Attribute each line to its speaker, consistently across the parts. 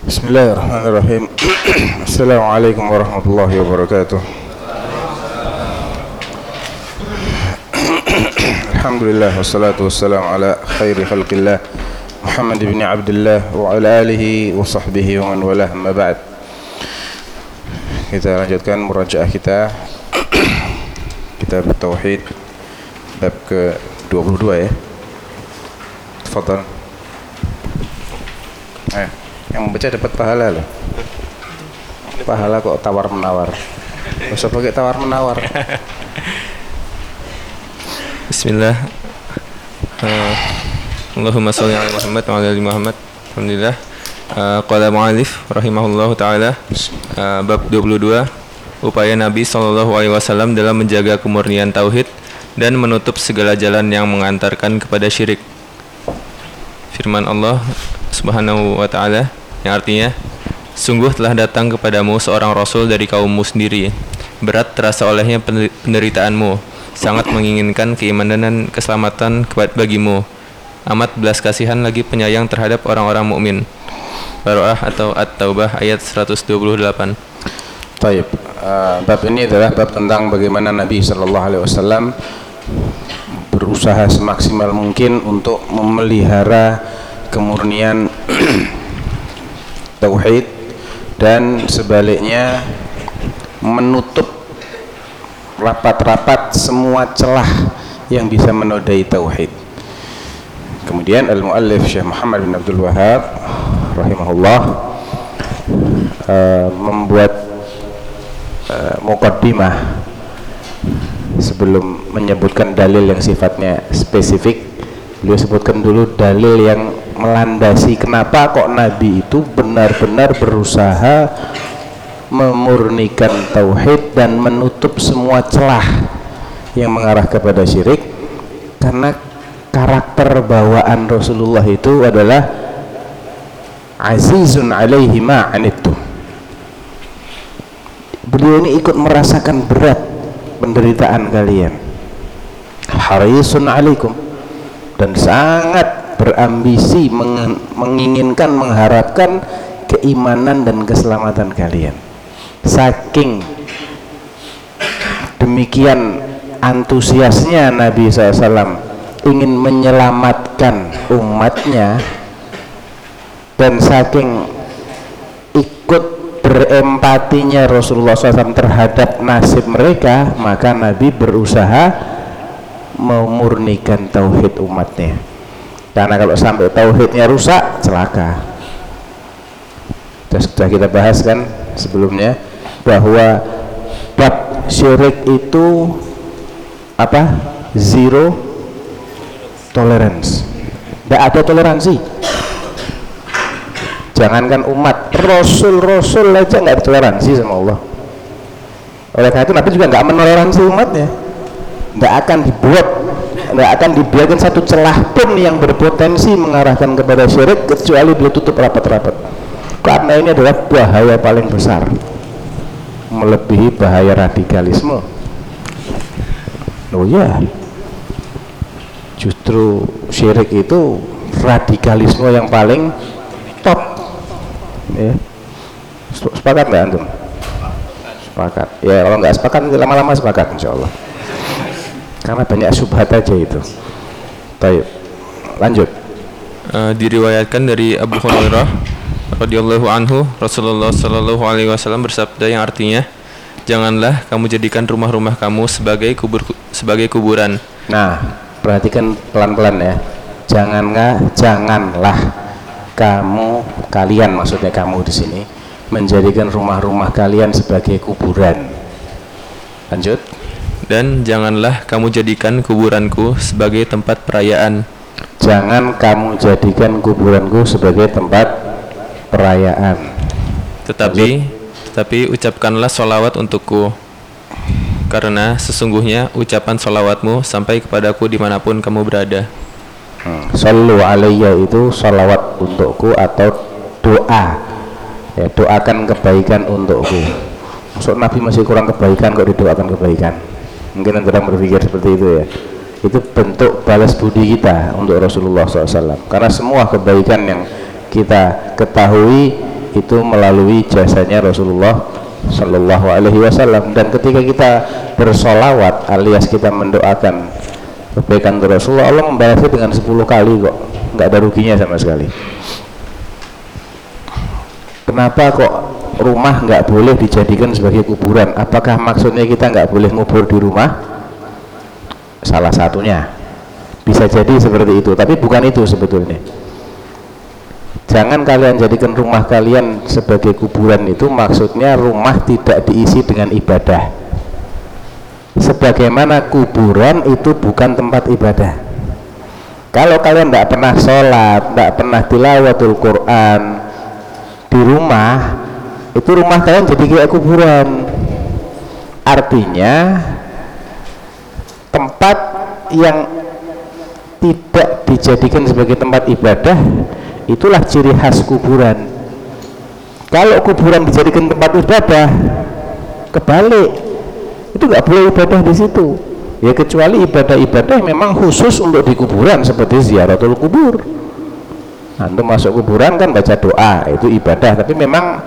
Speaker 1: Bismillahirrahmanirrahim. Assalamualaikum warahmatullahi wabarakatuh. Alhamdulillah wassalatu wassalamu ala khairi khalqillah Muhammad ibn Abdullah wa ala alihi wa sahbihi wa man walah amma ba'd. Kita lanjutkan murajaah kita Kitab Tauhid bab ke-22 ya. Tafadhal. Eh, yang membaca dapat pahala loh. Pahala kok tawar menawar. Gak usah pakai tawar menawar.
Speaker 2: Bismillah. Uh, Allahumma sholli ala Muhammad wa ala Muhammad. Alhamdulillah. Uh, qala mu'alif rahimahullahu taala uh, bab 22 upaya Nabi wasallam dalam menjaga kemurnian tauhid dan menutup segala jalan yang mengantarkan kepada syirik. Firman Allah Subhanahu wa taala yang artinya sungguh telah datang kepadamu seorang rasul dari kaummu sendiri. Berat terasa olehnya penderitaanmu, sangat menginginkan keimanan dan keselamatan bagimu. Amat belas kasihan lagi penyayang terhadap orang-orang mukmin. Baroah atau At-Taubah ayat 128.
Speaker 1: Taib. Uh, bab ini adalah bab tentang bagaimana Nabi Shallallahu Alaihi Wasallam berusaha semaksimal mungkin untuk memelihara kemurnian tauhid dan sebaliknya menutup rapat-rapat semua celah yang bisa menodai tauhid. Kemudian al-muallif Syekh Muhammad bin Abdul Wahab rahimahullah uh, membuat uh, mukaddimah sebelum menyebutkan dalil yang sifatnya spesifik beliau sebutkan dulu dalil yang melandasi kenapa kok Nabi itu benar-benar berusaha memurnikan tauhid dan menutup semua celah yang mengarah kepada syirik? Karena karakter bawaan Rasulullah itu adalah azizun alaihi ma'anittum beliau ini ikut merasakan berat penderitaan kalian. Harisun alaikum dan sangat berambisi menginginkan mengharapkan keimanan dan keselamatan kalian. Saking demikian antusiasnya Nabi SAW ingin menyelamatkan umatnya dan saking ikut berempatinya Rasulullah SAW terhadap nasib mereka maka Nabi berusaha memurnikan tauhid umatnya karena kalau sampai tauhidnya rusak celaka. Sudah kita bahas kan sebelumnya bahwa bab syirik itu apa? Zero tolerance. Tidak ada toleransi. Jangankan umat rasul-rasul aja nggak toleransi sama Allah. Oleh karena itu Nabi juga nggak menoleransi umatnya. Nggak akan dibuat nggak akan dibiarkan satu celah pun yang berpotensi mengarahkan kepada syirik kecuali beliau tutup rapat-rapat. Karena ini adalah bahaya paling besar. Melebihi bahaya radikalisme. Oh ya justru syirik itu radikalisme yang paling top. Ya. Sepakat nggak antum? Sepakat. Ya kalau nggak sepakat lama-lama sepakat insya Allah karena banyak subhat aja itu. Baik. lanjut.
Speaker 2: Uh, diriwayatkan dari Abu Hurairah radhiyallahu anhu Rasulullah Shallallahu alaihi wasallam bersabda yang artinya janganlah kamu jadikan rumah-rumah kamu sebagai kubur sebagai kuburan.
Speaker 1: Nah perhatikan pelan-pelan ya. Janganlah janganlah kamu kalian maksudnya kamu di sini menjadikan rumah-rumah kalian sebagai kuburan. Lanjut
Speaker 2: dan janganlah kamu jadikan kuburanku sebagai tempat perayaan.
Speaker 1: Jangan kamu jadikan kuburanku sebagai tempat perayaan.
Speaker 2: Tetapi tetapi ucapkanlah solawat untukku. Karena sesungguhnya ucapan solawatmu sampai kepadaku di mana pun kamu berada.
Speaker 1: Hmm. Sallu alaiya itu solawat untukku atau doa. Ya doakan kebaikan untukku. Maksud Nabi masih kurang kebaikan kok didoakan kebaikan mungkin anda berpikir seperti itu ya. Itu bentuk balas budi kita untuk Rasulullah SAW karena semua kebaikan yang kita ketahui itu melalui jasanya Rasulullah Shallallahu Alaihi Wasallam. Dan ketika kita bersolawat alias kita mendoakan kebaikan untuk Rasulullah Allah membalasnya dengan 10 kali kok. Nggak ada ruginya sama sekali. Kenapa kok rumah nggak boleh dijadikan sebagai kuburan. Apakah maksudnya kita nggak boleh ngubur di rumah? Salah satunya. Bisa jadi seperti itu tapi bukan itu sebetulnya. Jangan kalian jadikan rumah kalian sebagai kuburan itu maksudnya rumah tidak diisi dengan ibadah. Sebagaimana kuburan itu bukan tempat ibadah. Kalau kalian tidak pernah sholat tidak pernah tilawatul Quran di rumah itu rumah kalian jadi kayak kuburan. Artinya tempat yang tidak dijadikan sebagai tempat ibadah itulah ciri khas kuburan. Kalau kuburan dijadikan tempat ibadah kebalik. Itu nggak boleh ibadah di situ. Ya kecuali ibadah-ibadah memang khusus untuk di kuburan seperti ziaratul kubur. Antum masuk kuburan kan baca doa itu ibadah. Tapi memang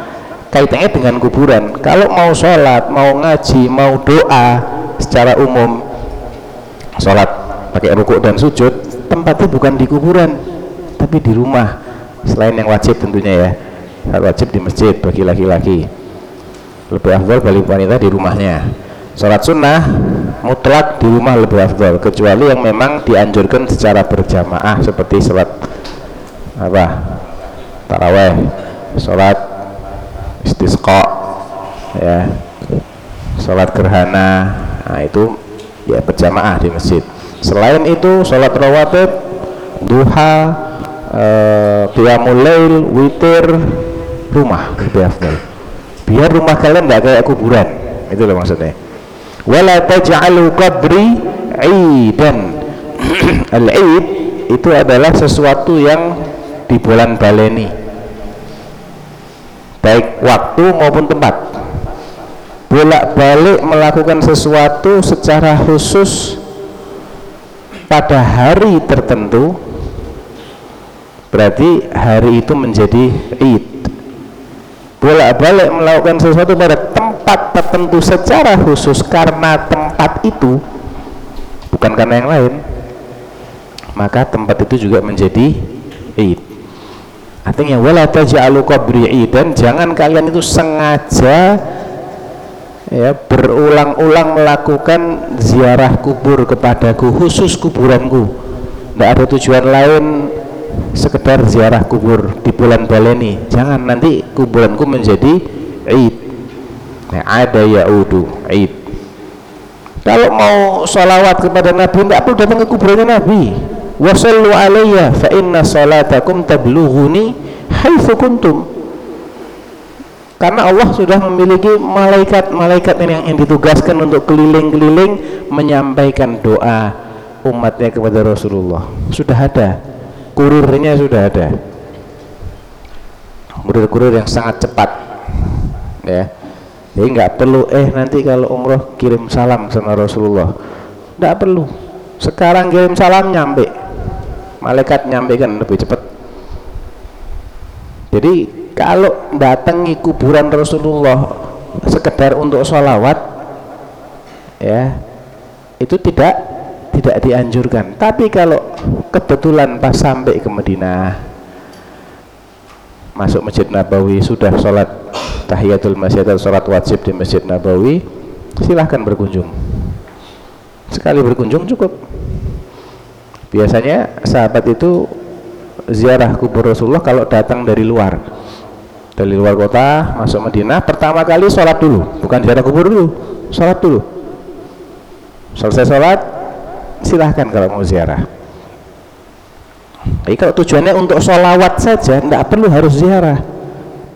Speaker 1: kaitannya dengan kuburan. Kalau mau sholat mau ngaji mau doa secara umum sholat pakai rukuk dan sujud tempatnya bukan di kuburan tapi di rumah. Selain yang wajib tentunya ya. Wajib di masjid bagi laki-laki. Lebih afdal bagi wanita di rumahnya. Sholat sunnah mutlak di rumah lebih afdal kecuali yang memang dianjurkan secara berjamaah seperti sholat apa? Taraweh sholat istisqa ya. Sholat gerhana nah itu ya berjamaah di masjid. Selain itu sholat rawatib duha uh, qiyamul lail witir rumah lebih afdal. Biar rumah kalian tidak kayak kuburan itu loh maksudnya. Wala taj'alu qabri idan al-id itu adalah sesuatu yang di bulan baleni baik waktu maupun tempat. Bolak-balik melakukan sesuatu secara khusus pada hari tertentu berarti hari itu menjadi id bolak-balik melakukan sesuatu pada tempat tertentu secara khusus karena tempat itu bukan karena yang lain maka tempat itu juga menjadi id artinya wala taj'alu qabri dan jangan kalian itu sengaja ya berulang-ulang melakukan ziarah kubur kepadaku khusus kuburanku. Tidak ada tujuan lain sekedar ziarah kubur di bulan baleni. Jangan nanti kuburanku menjadi id nah, ada yaudu id kalau mau sholawat kepada Nabi tidak perlu datang ke kuburannya Nabi wasallu alaiya fa inna salatakum tablughuni haitsu kuntum. Karena Allah sudah memiliki malaikat-malaikat yang, yang ditugaskan untuk keliling-keliling menyampaikan doa umatnya kepada Rasulullah. Sudah ada. Kurirnya sudah ada. Kurir-kurir yang sangat cepat. Ya. Jadi nggak perlu eh nanti kalau umroh kirim salam sama Rasulullah. Nggak perlu. Sekarang kirim salam nyampe malaikat nyampe kan lebih cepat. Jadi kalau datangi kuburan Rasulullah sekedar untuk sholawat ya itu tidak tidak dianjurkan. Tapi kalau kebetulan pas sampai ke Madinah masuk Masjid Nabawi sudah sholat tahiyatul masjid atau sholat wajib di Masjid Nabawi silahkan berkunjung. Sekali berkunjung cukup biasanya sahabat itu ziarah kubur Rasulullah kalau datang dari luar. Dari luar kota masuk Madinah pertama kali sholat dulu. Bukan ziarah kubur dulu sholat dulu. Selesai sholat silahkan kalau mau ziarah. Tapi kalau tujuannya untuk sholawat saja tidak perlu harus ziarah.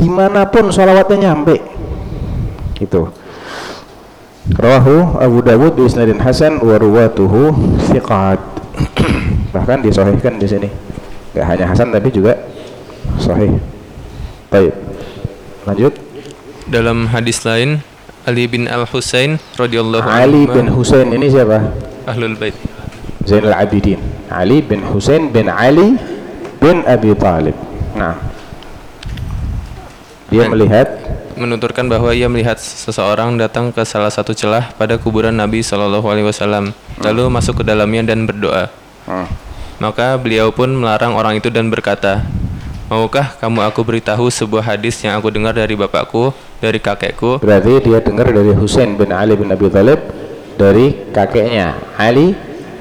Speaker 1: Di mana pun sholawatnya nyampe. Itu Rawahu Abu Dawud di isnadin Hasan wa ruwatuhu bahkan disohhikan di sini. Gak hanya Hasan tapi juga sahih. Baik. Lanjut.
Speaker 2: Dalam hadis lain Ali bin Al Husain radhiyallahu
Speaker 1: Ali bin Husain ini siapa?
Speaker 2: Ahlul bait.
Speaker 1: Zainal Abidin. Ali bin Husain bin Ali bin Abi Talib. Nah. Dia
Speaker 2: Men-
Speaker 1: melihat
Speaker 2: menuturkan bahwa ia melihat seseorang datang ke salah satu celah pada kuburan Nabi Shallallahu Alaihi Wasallam, lalu masuk ke dalamnya dan berdoa.
Speaker 1: Hmm,
Speaker 2: Maka beliau pun melarang orang itu dan berkata, Maukah kamu aku beritahu sebuah hadis yang aku dengar dari bapakku, dari kakekku?
Speaker 1: berarti dia dengar dari Husain bin Ali bin Abi Thalib dari kakeknya Ali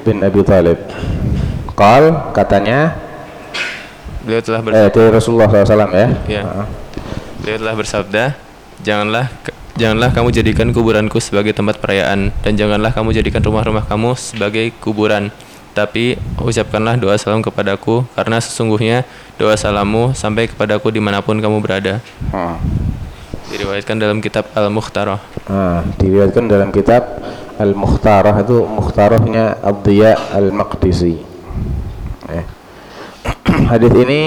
Speaker 1: bin Abi Thalib Qal katanya
Speaker 2: Beliau telah ber-
Speaker 1: eh, dari Rasulullah SAW ya
Speaker 2: Iya.
Speaker 1: Ah.
Speaker 2: beliau telah bersabda, Janganlah janganlah kamu jadikan kuburanku sebagai tempat perayaan dan janganlah kamu jadikan rumah-rumah kamu sebagai kuburan. Tapi ucapkanlah doa salam kepadaku karena sesungguhnya doa salammu sampai kepadaku di mana pun kamu berada.
Speaker 1: Hmm.
Speaker 2: Diriwayatkan dalam kitab Al-Mukhtarah.
Speaker 1: Ah, diriwayatkan dalam kitab Al-Mukhtarah itu Mukhtarahnya Abdiya Al-Maqdisi. Eh. Hadis ini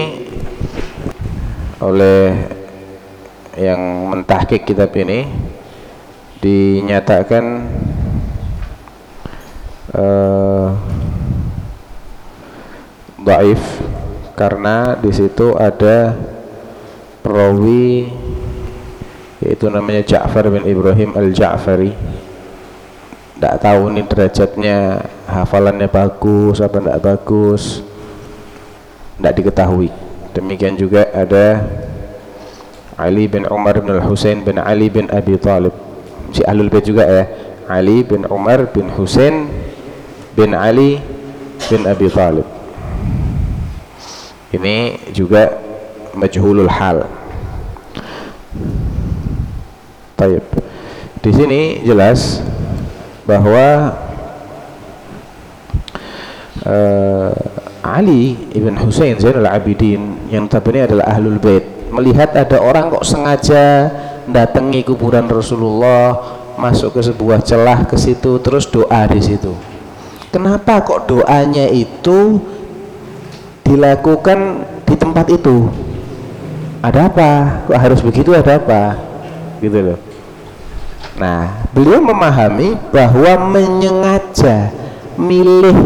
Speaker 1: oleh yang mentahkik kitab ini dinyatakan eh dhaif karena di situ ada perawi yaitu namanya Ja'far bin Ibrahim Al-Ja'fari. Tidak tahu ini derajatnya hafalannya bagus apa tidak bagus tidak diketahui. Demikian juga ada Ali bin Umar bin Al-Husain bin Ali bin Abi Talib. Si Ahlul Bait juga ya Ali bin Umar bin Husain bin Ali bin Abi Talib ini juga majhulul hal Taib. Di sini jelas bahwa eh, Ali ibn Husain Zainal Abidin yang notabene adalah ahlul bait melihat ada orang kok sengaja datangi kuburan Rasulullah masuk ke sebuah celah ke situ terus doa di situ. Kenapa kok doanya itu dilakukan di tempat itu? Ada apa? Kok harus begitu? Ada apa? Gitu loh. Nah, beliau memahami bahwa menyengaja milih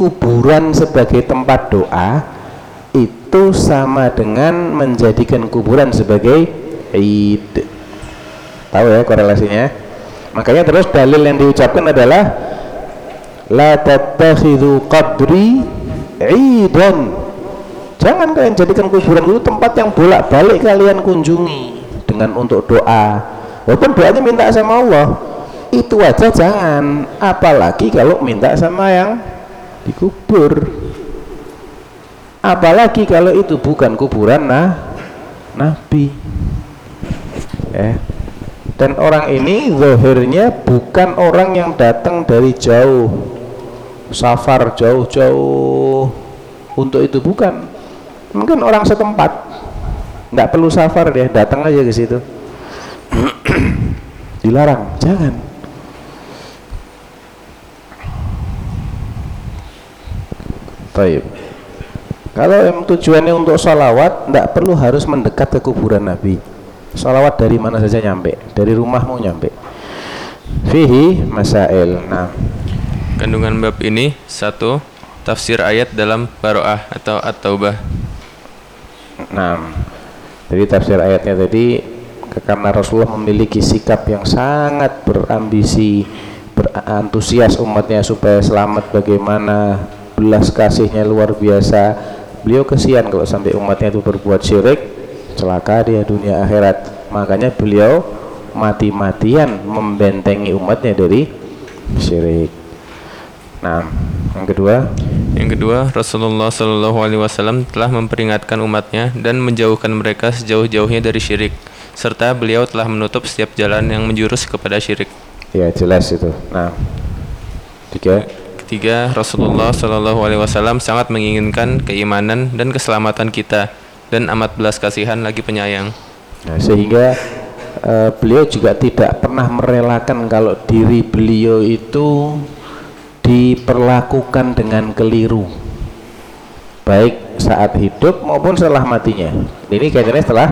Speaker 1: kuburan sebagai tempat doa itu sama dengan menjadikan kuburan sebagai id. Tahu ya korelasinya? Makanya terus dalil yang diucapkan adalah la tattakhidhu qabri idan. Jangan kalian jadikan kuburan itu tempat yang bolak-balik kalian kunjungi dengan untuk doa. Walaupun doanya minta sama Allah itu aja jangan. Apalagi kalau minta sama yang dikubur. Apalagi kalau itu bukan kuburan nah Nabi. Eh dan orang ini zahirnya bukan orang yang datang dari jauh safar jauh-jauh untuk itu bukan mungkin orang setempat nggak perlu safar dia datang aja ke situ dilarang jangan Taib. Kalau yang tujuannya untuk salawat, tidak perlu harus mendekat ke kuburan Nabi. Salawat dari mana saja nyampe, dari rumahmu nyampe. Fihi masail. Nah,
Speaker 2: Kandungan bab ini satu tafsir ayat dalam Baroah atau At-Taubah.
Speaker 1: Nah, jadi tafsir ayatnya tadi karena Rasulullah memiliki sikap yang sangat berambisi, berantusias umatnya supaya selamat bagaimana belas kasihnya luar biasa. Beliau kesian kalau sampai umatnya itu berbuat syirik, celaka dia dunia akhirat. Makanya beliau mati-matian membentengi umatnya dari syirik. Nah, yang kedua,
Speaker 2: Yang kedua, Rasulullah Shallallahu Alaihi Wasallam telah memperingatkan umatnya dan menjauhkan mereka sejauh-jauhnya dari syirik, serta beliau telah menutup setiap jalan yang menjurus kepada syirik.
Speaker 1: ya jelas itu. Nah, tiga,
Speaker 2: Ketiga, Rasulullah Shallallahu Alaihi Wasallam sangat menginginkan keimanan dan keselamatan kita dan amat belas kasihan lagi penyayang.
Speaker 1: Nah, sehingga eh, beliau juga tidak pernah merelakan kalau diri beliau itu diperlakukan dengan keliru. Baik saat hidup maupun setelah matinya. Ini kaitannya setelah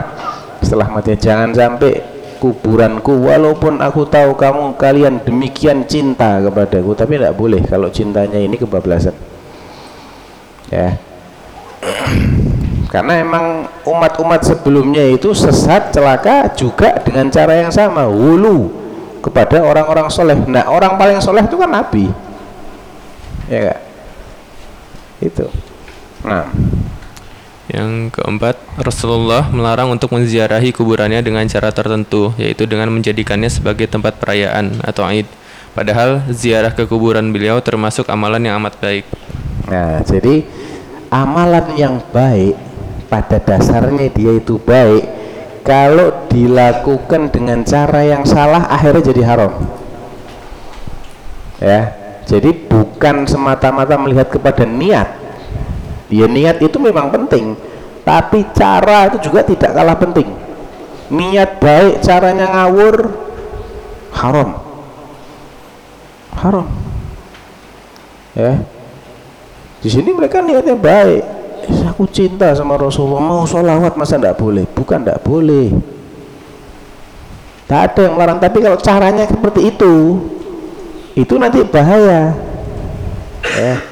Speaker 1: setelah matinya. Jangan sampai kuburanku walaupun aku tahu kamu kalian demikian cinta kepadaku. Tapi tidak boleh kalau cintanya ini kebablasan. Ya. Karena emang umat-umat sebelumnya itu sesat celaka juga dengan cara yang sama. Wulu kepada orang-orang soleh. Nah orang paling soleh itu kan nabi ya gak? itu nah
Speaker 2: Yang keempat, Rasulullah melarang untuk menziarahi kuburannya dengan cara tertentu, yaitu dengan menjadikannya sebagai tempat perayaan atau Aid. Padahal ziarah ke kuburan beliau termasuk amalan yang amat baik.
Speaker 1: Nah, jadi amalan yang baik pada dasarnya dia itu baik kalau dilakukan dengan cara yang salah akhirnya jadi haram. Ya. Jadi bukan semata-mata melihat kepada niat. Ya niat itu memang penting, tapi cara itu juga tidak kalah penting. Niat baik, caranya ngawur haram. Haram. Ya, di sini mereka niatnya baik eh, aku cinta sama Rasulullah mau sholawat masa tidak boleh bukan tidak boleh tak ada yang melarang tapi kalau caranya seperti itu itu nanti bahaya. Ya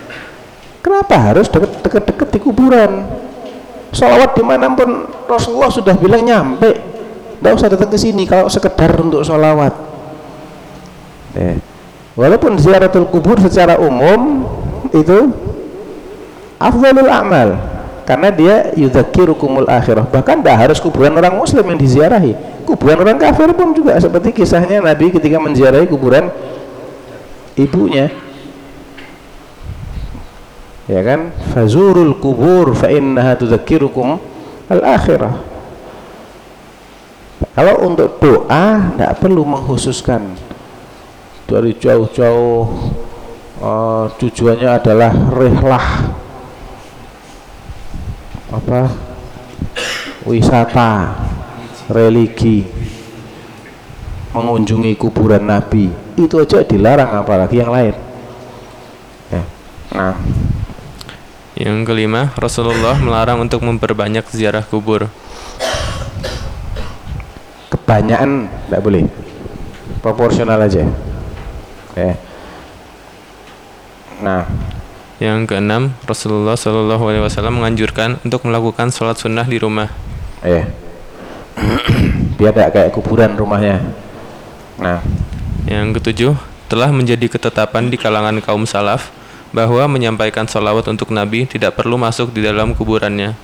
Speaker 1: kenapa harus deket-deket di kuburan? Sholawat di mana pun Rasulullah sudah bilang nyampe. Tidak usah datang ke sini kalau sekedar untuk sholawat. Ya. walaupun ziaratul kubur secara umum itu afdalul amal karena dia yudzakirukumul akhirah. Bahkan tidak harus kuburan orang muslim yang diziarahi. Kuburan orang kafir pun juga seperti kisahnya Nabi ketika menziarahi kuburan ibunya. Ya kan? Fazurul kubur fa innaha tudzakirukum al akhirah kalau untuk doa tidak perlu menghususkan. Dari jauh-jauh uh, tujuannya adalah rehlah apa? Wisata religi. Mengunjungi kuburan nabi itu aja dilarang apalagi yang lain ya. nah
Speaker 2: Yang kelima, Rasulullah melarang untuk memperbanyak ziarah kubur.
Speaker 1: kebanyakan tidak boleh proporsional aja ya. nah
Speaker 2: Yang keenam, Rasulullah Shallallahu Alaihi Wasallam menganjurkan untuk melakukan sholat sunnah di rumah.
Speaker 1: ya biar tidak kayak kuburan rumahnya nah
Speaker 2: Yang ketujuh, telah menjadi ketetapan di kalangan kaum salaf bahwa menyampaikan sholawat untuk Nabi tidak perlu masuk di dalam kuburannya.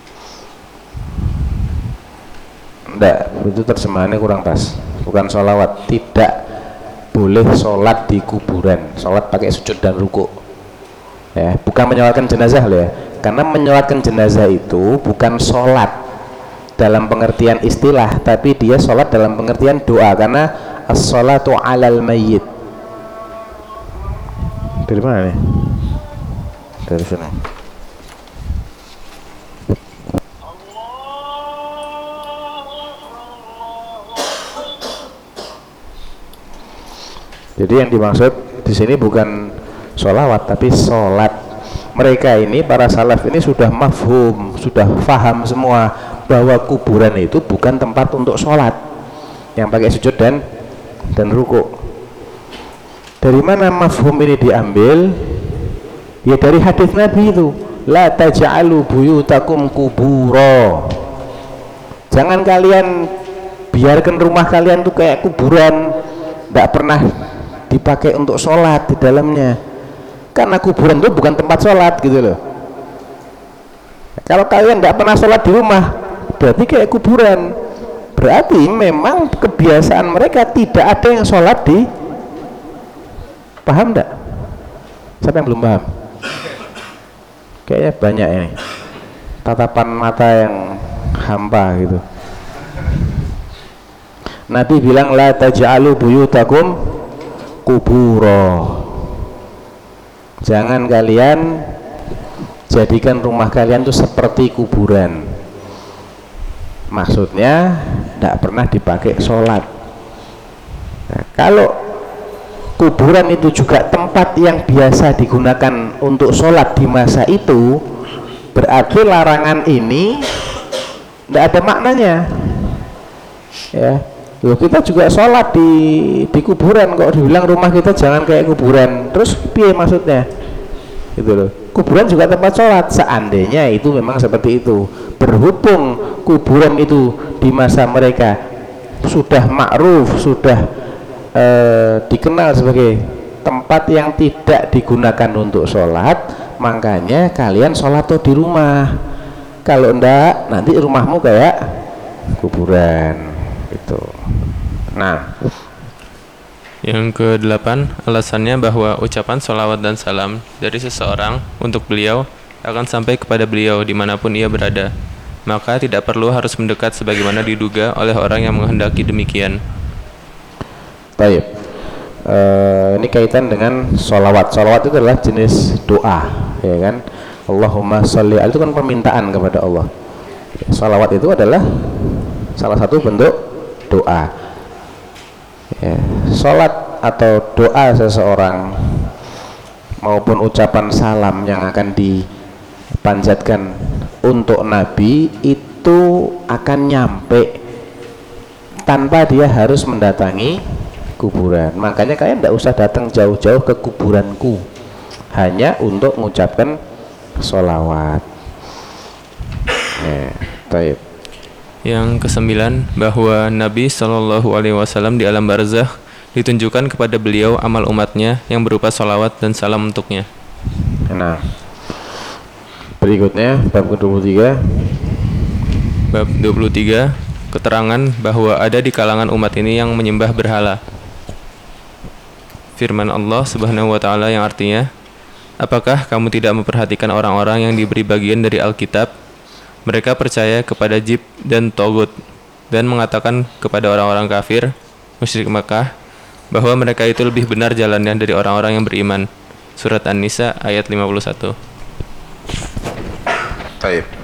Speaker 1: enggak itu terjemahannya kurang pas. Bukan sholawat. Tidak boleh sholat di kuburan. Sholat pakai sujud dan ruku ya bukan menyolatkan jenazah loh ya. Karena menyolatkan jenazah itu bukan sholat dalam pengertian istilah tapi dia sholat dalam pengertian doa. Karena as-sholatu alal mayyit. Dari mana nih? Dari sana Jadi yang dimaksud di sini bukan sholawat tapi sholat. Mereka ini para salaf ini sudah mafhum, sudah faham semua bahwa kuburan itu bukan tempat untuk sholat. Yang pakai sujud dan dan ruku. Dari mana mafhum ini diambil? Ya dari hadis Nabi itu, la taj'alu buyutakum kuburo. Jangan kalian biarkan rumah kalian tuh kayak kuburan, tidak pernah dipakai untuk sholat di dalamnya karena kuburan itu bukan tempat sholat gitu loh kalau kalian tidak pernah sholat di rumah berarti kayak kuburan berarti memang kebiasaan mereka tidak ada yang sholat di paham tidak? siapa yang belum paham? kayaknya banyak ini tatapan mata yang hampa gitu Nabi bilang la taj'alu buyutakum kuburo jangan kalian jadikan rumah kalian itu seperti kuburan maksudnya tidak pernah dipakai sholat nah, kalau kuburan itu juga tempat yang biasa digunakan untuk sholat di masa itu berarti larangan ini tidak ada maknanya ya Loh, kita juga sholat di di kuburan kok dibilang rumah kita jangan kayak kuburan. Terus piye maksudnya? Gitu loh. Kuburan juga tempat sholat seandainya itu memang seperti itu. Berhubung kuburan itu di masa mereka sudah ma'ruf sudah eh, dikenal sebagai tempat yang tidak digunakan untuk sholat makanya kalian sholat tuh di rumah. Kalau enggak nanti rumahmu kayak kuburan gitu. Nah.
Speaker 2: Yang kedelapan, alasannya bahwa ucapan solawat dan salam dari seseorang untuk beliau akan sampai kepada beliau di mana pun ia berada. Maka tidak perlu harus mendekat sebagaimana diduga oleh orang yang menghendaki demikian.
Speaker 1: Baik. Eh, ini kaitan dengan sholawat. Sholawat itu adalah jenis doa, ya kan? Allahumma sholli itu kan permintaan kepada Allah. Sholawat itu adalah salah satu bentuk doa. Ya, sholat atau doa seseorang maupun ucapan salam yang akan dipanjatkan untuk Nabi itu akan nyampe tanpa dia harus mendatangi kuburan makanya kalian tidak usah datang jauh-jauh ke kuburanku hanya untuk mengucapkan sholawat ya, taib.
Speaker 2: Yang kesembilan, bahwa Nabi Shallallahu Alaihi Wasallam di alam barzah ditunjukkan kepada beliau amal umatnya yang berupa salawat dan salam untuknya.
Speaker 1: nah berikutnya bab ke-23
Speaker 2: Bab 23, keterangan bahwa ada di kalangan umat ini yang menyembah berhala. Firman Allah Subhanahu wa taala yang artinya, "Apakah kamu tidak memperhatikan orang-orang yang diberi bagian dari Alkitab mereka percaya kepada jib dan togut dan mengatakan kepada orang-orang kafir, musyrik Makkah, bahwa mereka itu lebih benar jalannya dari orang-orang yang beriman. Surat An-Nisa ayat 51.
Speaker 1: Taib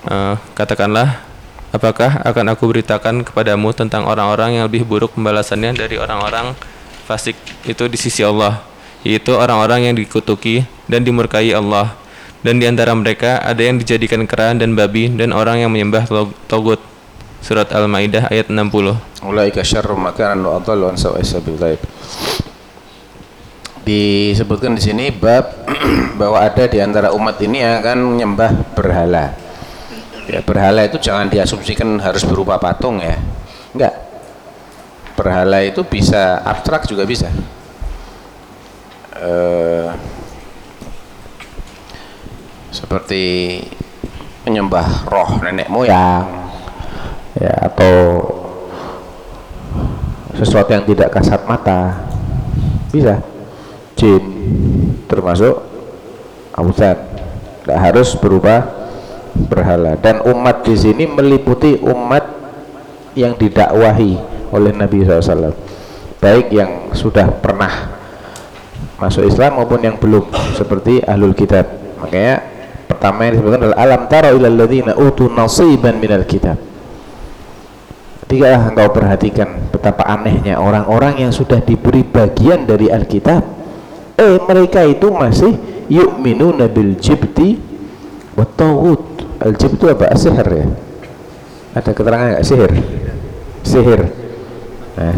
Speaker 2: Eh, katakanlah, apakah akan aku beritakan kepadamu tentang orang-orang yang lebih buruk pembalasannya dari orang-orang fasik itu di sisi Allah, yaitu orang-orang yang dikutuki dan dimurkai Allah. Dan di antara mereka ada yang dijadikan kera dan babi dan orang yang menyembah tog- togut. Surat Al-Maidah ayat 60.
Speaker 1: Ulaika syarrum makanan wa adallu an sawa'i sabil. Disebutkan di sini bab bahwa ada di antara umat ini yang akan menyembah berhala. Ya, berhala itu jangan diasumsikan harus berupa patung ya. Enggak. Berhala itu bisa abstrak juga bisa. Eh, seperti menyembah roh nenek moyang ya atau sesuatu yang tidak kasat mata bisa jin termasuk ausan tidak harus berupa berhala. Dan umat di sini meliputi umat yang didakwahi oleh Nabi SAW baik yang sudah pernah masuk Islam maupun yang belum seperti ahlul kitab. Makanya pertama yang disebutkan adalah alam tara ilal ladzina utu nasiban minal kitab. Ketika engkau perhatikan betapa anehnya orang-orang yang sudah diberi bagian dari Alkitab eh mereka itu masih yu'minuna bil jibti wa tawud al jibt itu apa? sihir ya? Ada keterangan nggak? Sihir. Sihir. Nah,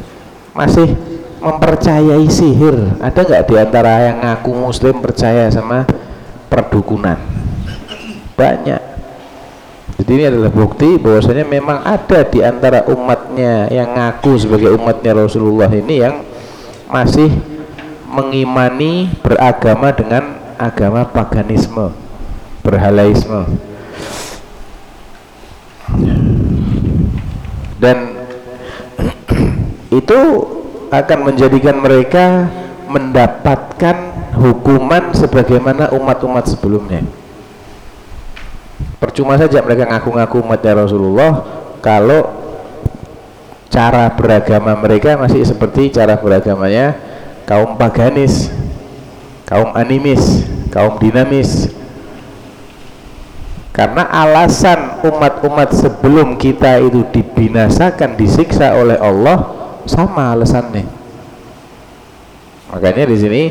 Speaker 1: masih mempercayai sihir. Ada nggak di antara yang ngaku muslim percaya sama perdukunan? Banyak. Jadi ini adalah bukti bahwasanya memang ada di antara umatnya yang ngaku sebagai umatnya Rasulullah ini yang masih mengimani beragama dengan agama paganisme berhalaisme. Dan itu akan menjadikan mereka mendapatkan hukuman sebagaimana umat-umat sebelumnya. Percuma saja mereka ngaku-ngaku umatnya Rasulullah kalau cara beragama mereka masih seperti cara beragamanya kaum paganis kaum animis kaum dinamis. Karena alasan umat-umat sebelum kita itu dibinasakan disiksa oleh Allah sama alasannya. Makanya di sini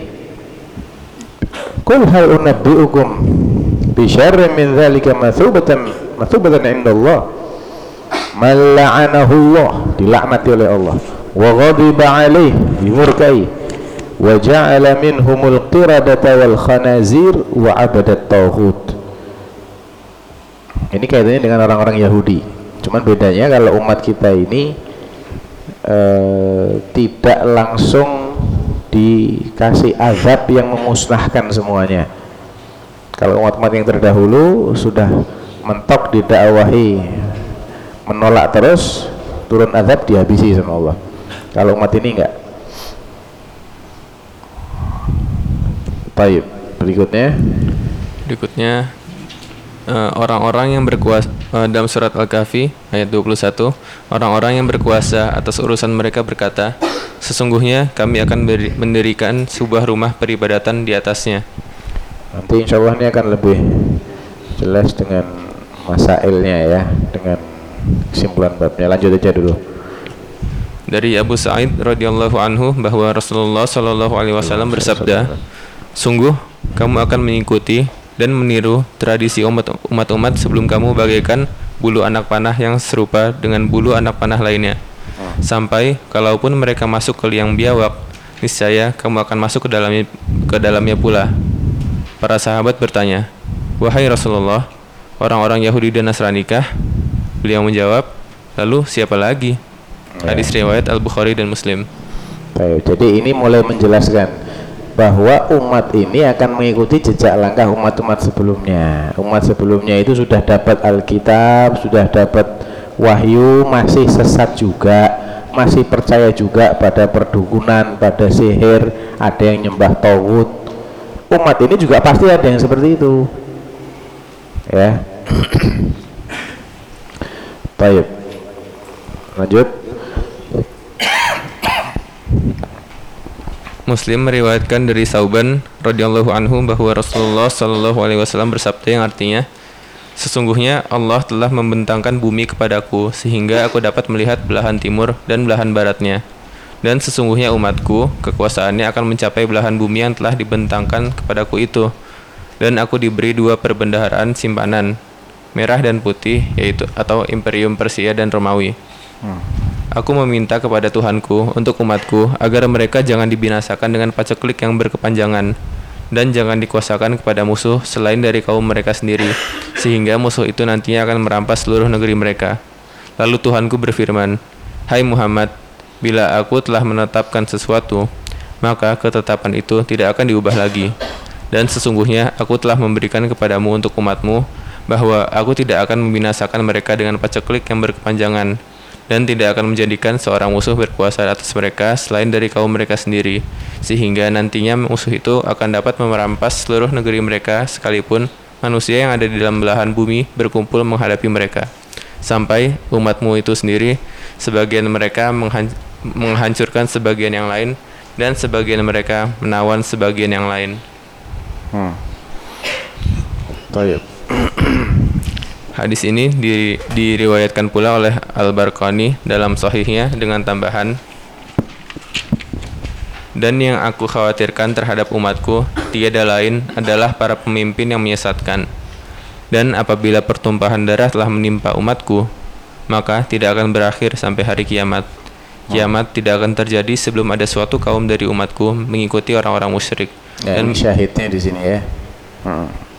Speaker 1: Qul hal unabbi'ukum bi min dzalika mathubatan mathubatan indallah man la'anahu Allah dilaknati oleh Allah wa ghadiba alaih dimurkai wa ja'ala minhumul qiradata wal khanazir wa abadat taghut Ini kaitannya dengan orang-orang Yahudi. Cuman bedanya kalau umat kita ini eh, tidak langsung dikasih azab yang memusnahkan semuanya. Kalau umat-umat yang terdahulu sudah mentok didakwahi menolak terus turun azab dihabisi sama Allah. Kalau umat ini enggak. Baik, berikutnya.
Speaker 2: Berikutnya eh, orang-orang yang berkuasa eh, dalam surat Al-Kahfi ayat 21 orang-orang yang berkuasa atas urusan mereka berkata sesungguhnya kami akan beri- mendirikan sebuah rumah peribadatan di atasnya.
Speaker 1: Nanti insya Allah ini akan lebih jelas dengan masailnya ya dengan kesimpulan babnya. Lanjut aja dulu.
Speaker 2: Dari Abu Sa'id radhiyallahu anhu bahwa Rasulullah shallallahu alaihi wasallam bersabda sungguh kamu akan mengikuti dan meniru tradisi umat- umat-umat sebelum kamu bagaikan bulu anak panah yang serupa dengan bulu anak panah lainnya. Sampai kalaupun mereka masuk ke liang biawak niscaya kamu akan masuk ke dalamnya ke dalamnya pula. Para sahabat bertanya wahai Rasulullah orang-orang Yahudi dan Nasrani kah? Beliau menjawab lalu siapa lagi? Hadis riwayat Al Bukhari dan Muslim.
Speaker 1: Baik, jadi ini mulai menjelaskan bahwa umat ini akan mengikuti jejak langkah umat-umat sebelumnya. Umat sebelumnya itu sudah dapat Alkitab, sudah dapat wahyu, masih sesat juga, masih percaya juga pada perdukunan, pada sihir, ada yang nyembah tauhid. Umat ini juga pasti ada yang seperti itu. Ya. Baik. Lanjut.
Speaker 2: Muslim meriwayatkan dari Sauban radhiyallahu anhu bahwa Rasulullah shallallahu alaihi wasallam bersabda yang artinya Sesungguhnya Allah telah membentangkan bumi kepadaku sehingga aku dapat melihat belahan timur dan belahan baratnya. Dan sesungguhnya umatku kekuasaannya akan mencapai belahan bumi yang telah dibentangkan kepadaku itu. Dan aku diberi dua perbendaharaan simpanan, merah dan putih yaitu atau Imperium Persia dan Romawi. Aku meminta kepada Tuhanku untuk umatku agar mereka jangan dibinasakan dengan paceklik yang berkepanjangan dan jangan dikuasakan kepada musuh selain dari kaum mereka sendiri sehingga musuh itu nantinya akan merampas seluruh negeri mereka. Lalu Tuhanku berfirman, "Hai Muhammad, bila aku telah menetapkan sesuatu, maka ketetapan itu tidak akan diubah lagi. Dan sesungguhnya aku telah memberikan kepadamu untuk umatmu bahwa aku tidak akan membinasakan mereka dengan paceklik yang berkepanjangan dan tidak akan menjadikan seorang musuh berkuasa atas mereka selain dari kaum mereka sendiri, sehingga nantinya musuh itu akan dapat merampas seluruh negeri mereka sekalipun manusia yang ada di dalam belahan bumi berkumpul menghadapi mereka. Sampai umatmu itu sendiri, sebagian mereka menghan- menghancurkan sebagian yang lain, dan sebagian mereka menawan sebagian yang lain.
Speaker 1: Hmm. Baik.
Speaker 2: Hadis ini di- diriwayatkan pula oleh Al-Barqani dalam sahihnya dengan tambahan dan yang aku khawatirkan terhadap umatku tiada lain adalah para pemimpin yang menyesatkan. Dan apabila pertumpahan darah telah menimpa umatku, maka tidak akan berakhir sampai hari kiamat. Kiamat tidak akan terjadi sebelum ada suatu kaum dari umatku mengikuti orang-orang musyrik.
Speaker 1: Ya,
Speaker 2: Dan
Speaker 1: syahidnya di sini ya. Hmm.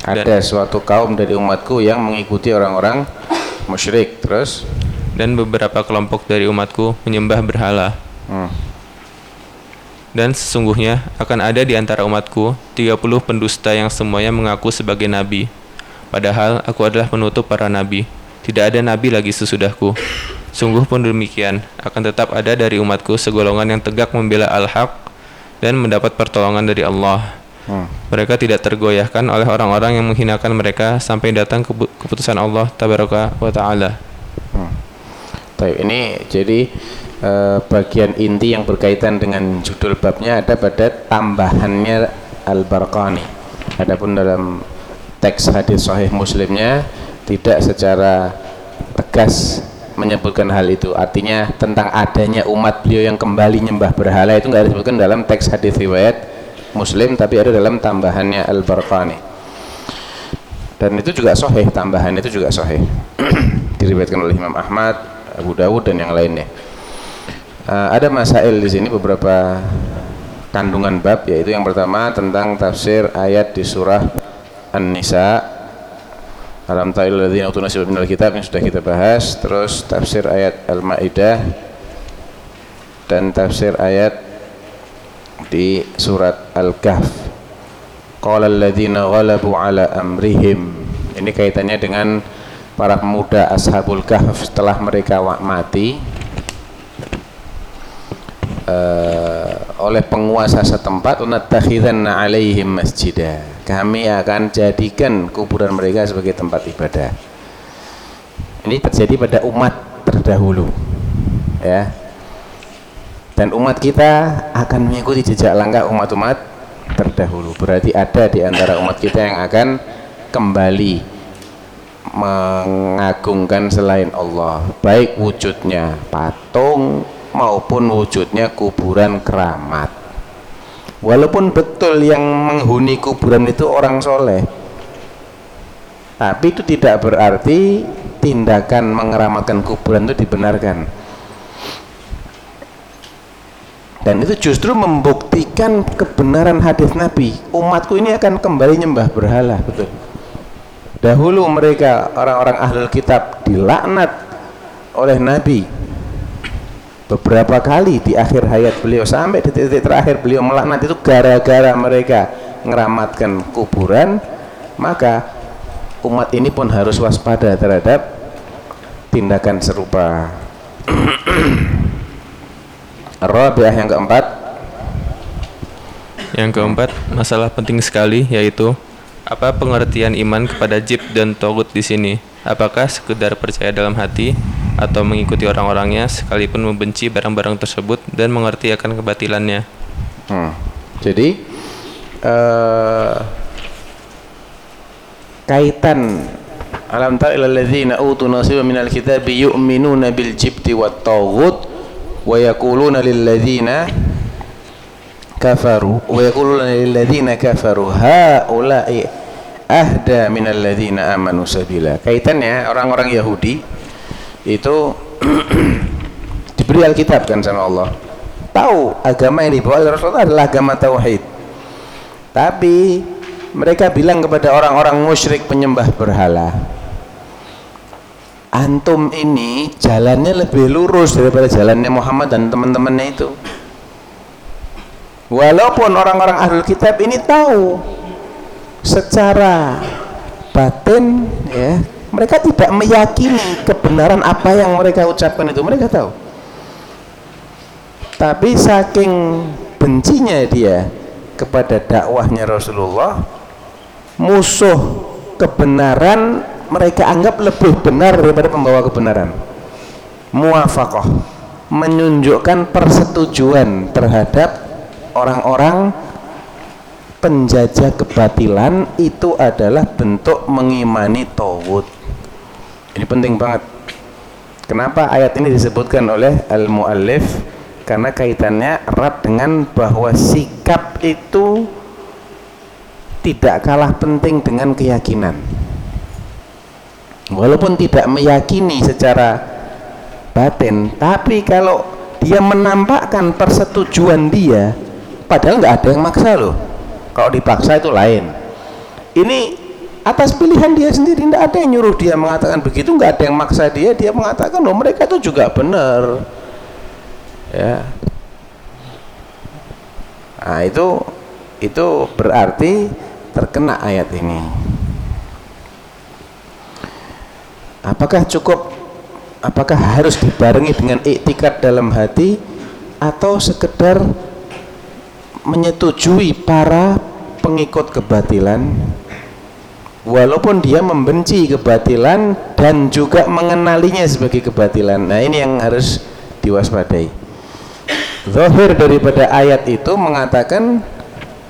Speaker 1: Ada suatu kaum dari umatku yang mengikuti orang-orang musyrik terus.
Speaker 2: dan beberapa kelompok dari umatku menyembah berhala.
Speaker 1: Hmm.
Speaker 2: Dan sesungguhnya akan ada di antara umatku 30 pendusta yang semuanya mengaku sebagai nabi. Padahal aku adalah penutup para nabi. Tidak ada nabi lagi sesudahku. Sungguh pun demikian, akan tetap ada dari umatku segolongan yang tegak membela al-haq dan mendapat pertolongan dari Allah. Mereka tidak tergoyahkan oleh orang-orang yang menghinakan mereka sampai datang kepu- keputusan Allah tabaraka wa taala.
Speaker 1: Hmm. Baik, ini jadi eh, bagian inti yang berkaitan dengan judul babnya ada pada tambahannya Al-Barqani. Adapun dalam teks hadis sahih Muslimnya tidak secara tegas menyebutkan hal itu. Artinya tentang adanya umat beliau yang kembali nyembah berhala itu nggak disebutkan dalam teks hadis riwayat Muslim tapi ada dalam tambahannya Al-Barqani. Dan itu juga sahih, tambahan itu juga sahih. Diriwayatkan oleh Imam Ahmad, Abu Dawud dan yang lainnya. Uh, ada masail di sini beberapa kandungan bab yaitu yang pertama tentang tafsir ayat di surah An-Nisa Alam ta'il ladzina utu minal kitab yang sudah kita bahas terus tafsir ayat Al-Maidah dan tafsir ayat di surat Al-Kahf. Qala alladzina ghalabu ala amrihim. Ini kaitannya dengan para pemuda Ashabul Kahf setelah mereka mati. Uh, oleh penguasa setempat unattakhidhanna alaihim masjidah kami akan jadikan kuburan mereka sebagai tempat ibadah. Ini terjadi pada umat terdahulu ya dan umat kita akan mengikuti jejak langkah umat-umat terdahulu. Berarti ada di antara umat kita yang akan kembali mengagungkan selain Allah. Baik wujudnya patung maupun wujudnya kuburan keramat. Walaupun betul yang menghuni kuburan itu orang soleh tapi itu tidak berarti tindakan mengeramatkan kuburan itu dibenarkan dan itu justru membuktikan kebenaran hadis Nabi. Umatku ini akan kembali nyembah berhala betul. Dahulu mereka orang-orang ahlul kitab dilaknat oleh Nabi. Beberapa kali di akhir hayat beliau sampai di titik terakhir beliau melaknat itu gara-gara mereka ngeramatkan kuburan maka umat ini pun harus waspada terhadap tindakan serupa Rabi'ah yang keempat
Speaker 2: yang keempat masalah penting sekali yaitu apa pengertian iman kepada jib dan togut di sini apakah sekedar percaya dalam hati atau mengikuti orang-orangnya sekalipun membenci barang-barang tersebut dan mengerti akan kebatilannya.
Speaker 1: Hmm. Jadi uh, kaitan alam tara ilal ladzina utu nasiban minal kitabi yu'minuna bil jibti wat taghut wa yaquluna lil ladzina kafaru. Wa yaquluna lil ladzina kafaru. Haula'i ahda minal amanu sabila. Kaitannya orang-orang Yahudi itu diberi Alkitab kan sama Allah. Tahu agama yang dibawa oleh Rasulullah adalah agama tauhid. Tapi mereka bilang kepada orang-orang musyrik penyembah berhala antum ini jalannya lebih lurus daripada jalannya Muhammad dan teman-temannya itu. Walaupun orang-orang ahlul kitab ini tahu secara batin ya mereka tidak meyakini kebenaran apa yang mereka ucapkan itu. Mereka tahu. Tapi saking bencinya dia kepada dakwahnya Rasulullah musuh kebenaran mereka anggap lebih benar daripada pembawa kebenaran. Muafakoh. Menunjukkan persetujuan terhadap orang-orang penjajah kebatilan itu adalah bentuk mengimani tawud. Ini penting banget. Kenapa ayat ini disebutkan oleh al-muallif? Karena kaitannya erat dengan bahwa sikap itu tidak kalah penting dengan keyakinan walaupun tidak meyakini secara batin tapi kalau dia menampakkan persetujuan dia padahal nggak ada yang maksa loh. Kalau dipaksa itu lain. Ini atas pilihan dia sendiri tidak ada yang nyuruh dia mengatakan begitu nggak ada yang maksa dia dia mengatakan loh mereka itu juga benar. Ya. Nah itu itu berarti terkena ayat ini apakah cukup? Apakah harus dibarengi dengan iktikat dalam hati atau sekedar menyetujui para pengikut kebatilan? Walaupun dia membenci kebatilan dan juga mengenalinya sebagai kebatilan. Nah ini yang harus diwaspadai. Zahir daripada ayat itu mengatakan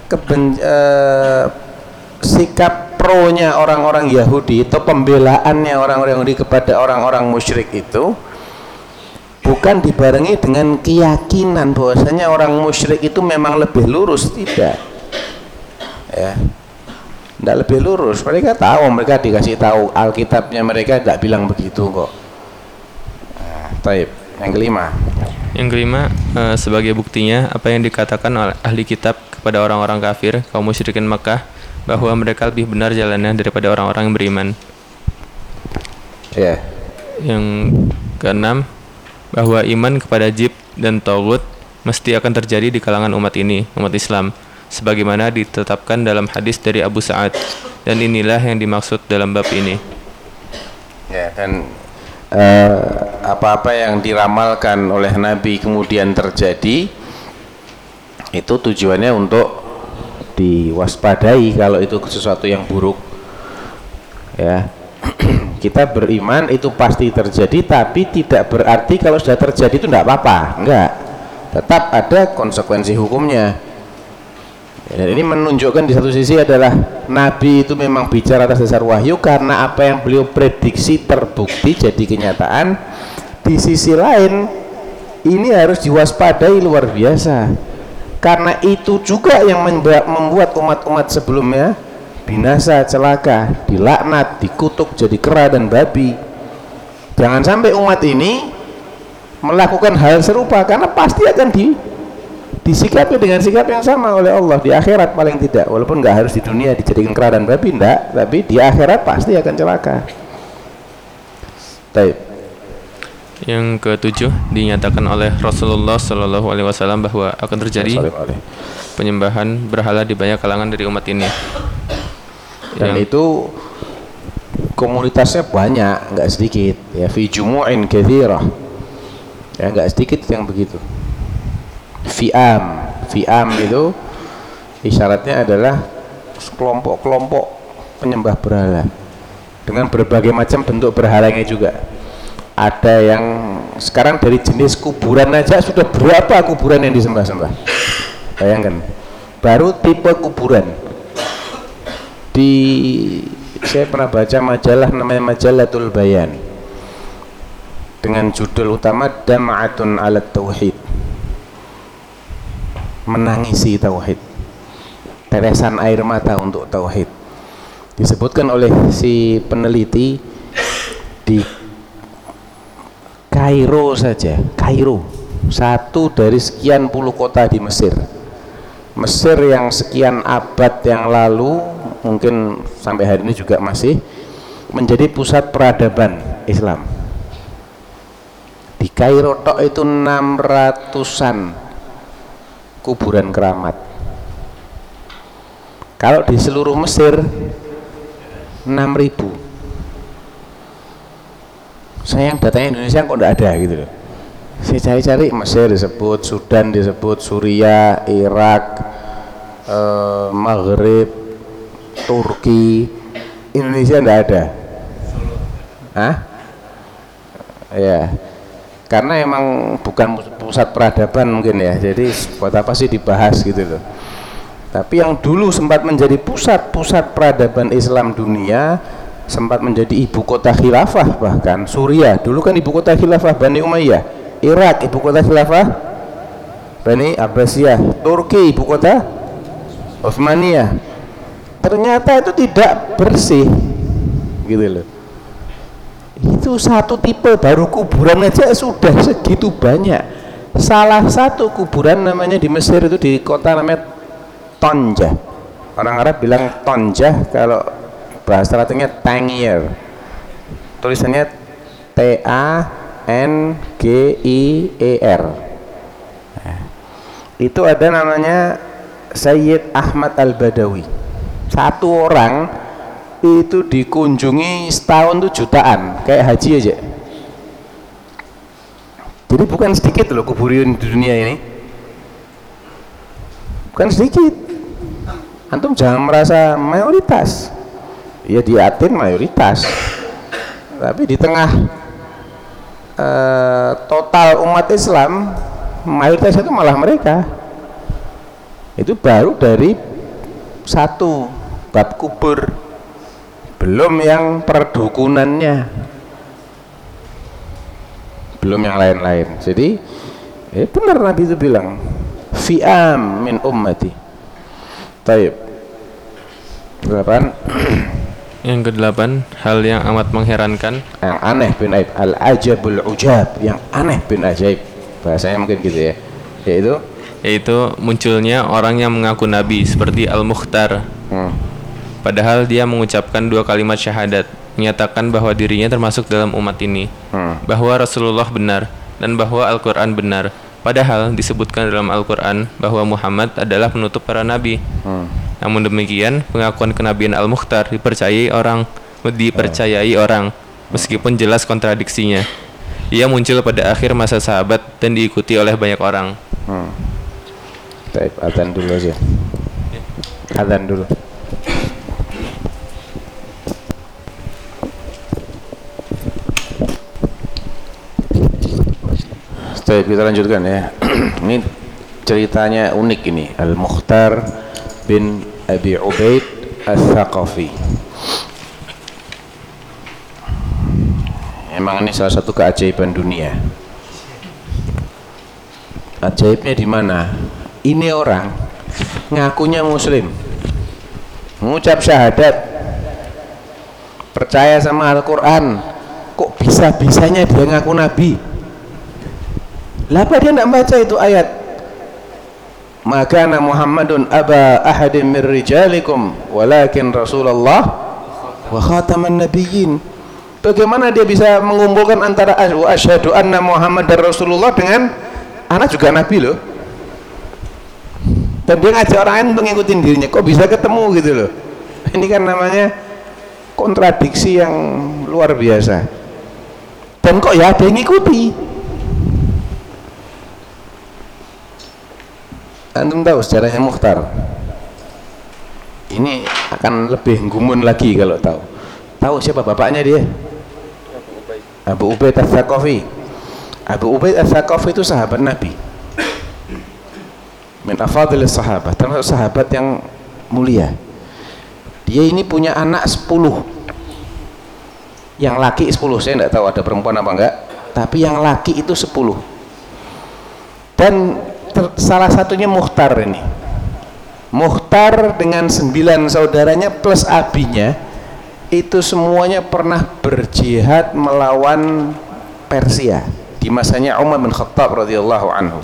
Speaker 1: keben, eh, sikap pro-nya orang-orang Yahudi atau pembelaannya orang-orang Yahudi kepada orang-orang musyrik itu bukan dibarengi dengan keyakinan bahwasanya orang musyrik itu memang lebih lurus. Tidak. Ya. Tidak lebih lurus. Mereka tahu mereka dikasih tahu. Alkitabnya mereka tidak bilang begitu kok. Nah, taib. Yang kelima.
Speaker 2: Yang kelima uh, sebagai buktinya apa yang dikatakan oleh ahli kitab kepada orang-orang kafir kaum musyrikin Makkah bahwa mereka lebih benar jalannya daripada orang-orang yang beriman
Speaker 1: Ya.
Speaker 2: Yang keenam, bahwa iman kepada jib dan togut mesti akan terjadi di kalangan umat ini, umat Islam, sebagaimana ditetapkan dalam hadis dari Abu Sa'ad. Dan inilah yang dimaksud dalam bab ini.
Speaker 1: Ya, dan eh, apa-apa yang diramalkan oleh Nabi kemudian terjadi itu tujuannya untuk diwaspadai kalau itu sesuatu yang buruk. Ya. Kita beriman itu pasti terjadi tapi tidak berarti kalau sudah terjadi itu tidak apa-apa, enggak. Tetap ada konsekuensi hukumnya. Dan ini menunjukkan di satu sisi adalah Nabi itu memang bicara atas dasar wahyu karena apa yang beliau prediksi terbukti jadi kenyataan. Di sisi lain ini harus diwaspadai luar biasa. Karena itu juga yang membuat umat-umat sebelumnya binasa, celaka, dilaknat, dikutuk jadi kera dan babi. Jangan sampai umat ini melakukan hal serupa karena pasti akan di disikapi dengan sikap yang sama oleh Allah di akhirat paling tidak walaupun nggak harus di dunia dijadikan kera dan babi enggak tapi di akhirat pasti akan celaka Taib.
Speaker 2: Yang ketujuh dinyatakan oleh Rasulullah Shallallahu Alaihi Wasallam bahwa akan terjadi penyembahan berhala di banyak kalangan dari umat ini.
Speaker 1: Dan yang itu komunitasnya banyak nggak sedikit. Ya fi jumu'in kathirah. Ya nggak sedikit yang begitu. Fi'am fi'am itu isyaratnya adalah kelompok-kelompok penyembah berhala. Dengan berbagai macam bentuk berhalanya juga ada yang sekarang dari jenis kuburan aja sudah berapa kuburan yang disembah-sembah? Bayangkan. Baru tipe kuburan. Di saya pernah baca majalah namanya Majalatul Bayan. Dengan judul utama Dam'atun alat Tauhid. Menangisi Tauhid. Teresan air mata untuk Tauhid. Disebutkan oleh si peneliti di Kairo saja Kairo. Satu dari sekian puluh kota di Mesir. Mesir yang sekian abad yang lalu mungkin sampai hari ini juga masih menjadi pusat peradaban Islam. Di Kairo tok itu 600an kuburan keramat. Kalau di seluruh Mesir 6000 sayang datanya Indonesia kok tidak ada gitu loh. Saya cari-cari Mesir disebut Sudan disebut Suria Irak eh, Maghrib Turki. Indonesia tidak ada. Hah? ya karena emang bukan pusat peradaban mungkin ya. Jadi buat apa sih dibahas gitu loh. Tapi yang dulu sempat menjadi pusat-pusat peradaban Islam dunia sempat menjadi ibu kota khilafah bahkan. Suriah dulu kan ibu kota khilafah Bani Umayyah. Irak ibu kota khilafah Bani Abbasiyah. Turki ibu kota Utsmaniyah. Ternyata itu tidak bersih gitu loh. Itu satu tipe baru kuburan aja sudah segitu banyak. Salah satu kuburan namanya di Mesir itu di kota namanya Tonjah. Orang Arab bilang Tonjah kalau bahasa latinnya Tangier tulisannya T A N G I E R. Nah, itu ada namanya Sayyid Ahmad Al-Badawi. Satu orang itu dikunjungi setahun tuh jutaan kayak haji aja. Jadi bukan sedikit loh kuburan di dunia ini. Bukan sedikit. Antum jangan merasa mayoritas ya di Aten mayoritas. Tapi di tengah uh, total umat Islam mayoritas itu malah mereka. Itu baru dari satu bab kubur. Belum yang perdukunannya. Belum yang lain-lain. Jadi eh, benar Nabi itu bilang fi'am min ummati. Taib. Delapan
Speaker 2: yang kedelapan hal yang amat mengherankan.
Speaker 1: Yang aneh bin aib al ajabul ujab yang aneh bin ajaib. Bahasanya mungkin gitu ya. Yaitu?
Speaker 2: Yaitu munculnya orang yang mengaku nabi seperti al mukhtar hmm. Padahal dia mengucapkan dua kalimat syahadat menyatakan bahwa dirinya termasuk dalam umat ini,
Speaker 1: Hmm.
Speaker 2: bahwa Rasulullah benar dan bahwa Al-Quran benar. Padahal disebutkan dalam Al-Quran bahwa Muhammad adalah penutup para nabi.
Speaker 1: Hmm.
Speaker 2: Namun demikian, pengakuan kenabian Al-Mukhtar dipercayai orang, dipercayai orang, meskipun jelas kontradiksinya. Ia muncul pada akhir masa sahabat dan diikuti oleh banyak orang.
Speaker 1: Hmm. Baik, adzan dulu aja. Adzan dulu. Baik, kita lanjutkan ya. ini ceritanya unik ini. Al-Mukhtar bin Abi Ubaid Al-Thaqafi. Emang ini salah satu keajaiban dunia. Ajaibnya di mana? Ini orang ngakunya muslim. Mengucap syahadat. Percaya sama Al-Qur'an. Kok bisa-bisanya dia ngaku nabi? Lah dia tidak baca itu ayat? Maka Muhammadun aba ahadin min rijalikum walakin Rasulullah wa khataman nabiyyin. Bagaimana dia bisa mengumpulkan antara asyhadu anna Muhammad dan Rasulullah dengan anak juga nabi loh. Dan dia ngajak orang lain untuk ngikutin dirinya. Kok bisa ketemu gitu loh. Ini kan namanya kontradiksi yang luar biasa. Dan kok ya ada yang ngikuti. Antum tahu sejarahnya Mukhtar. Ini akan lebih gumun lagi kalau tahu. Tahu siapa bapaknya dia? Abu Ubaid Al-Thaqafi. Abu Ubaid Al-Thaqafi itu sahabat Nabi. Min afadil sahabat, termasuk sahabat yang mulia. Dia ini punya anak 10. Yang laki 10, saya tidak tahu ada perempuan apa enggak, tapi yang laki itu 10. Dan salah satunya Mukhtar ini. Mukhtar dengan sembilan saudaranya plus abinya itu semuanya pernah berjihad melawan Persia di masanya Umar bin Khattab radhiyallahu anhu.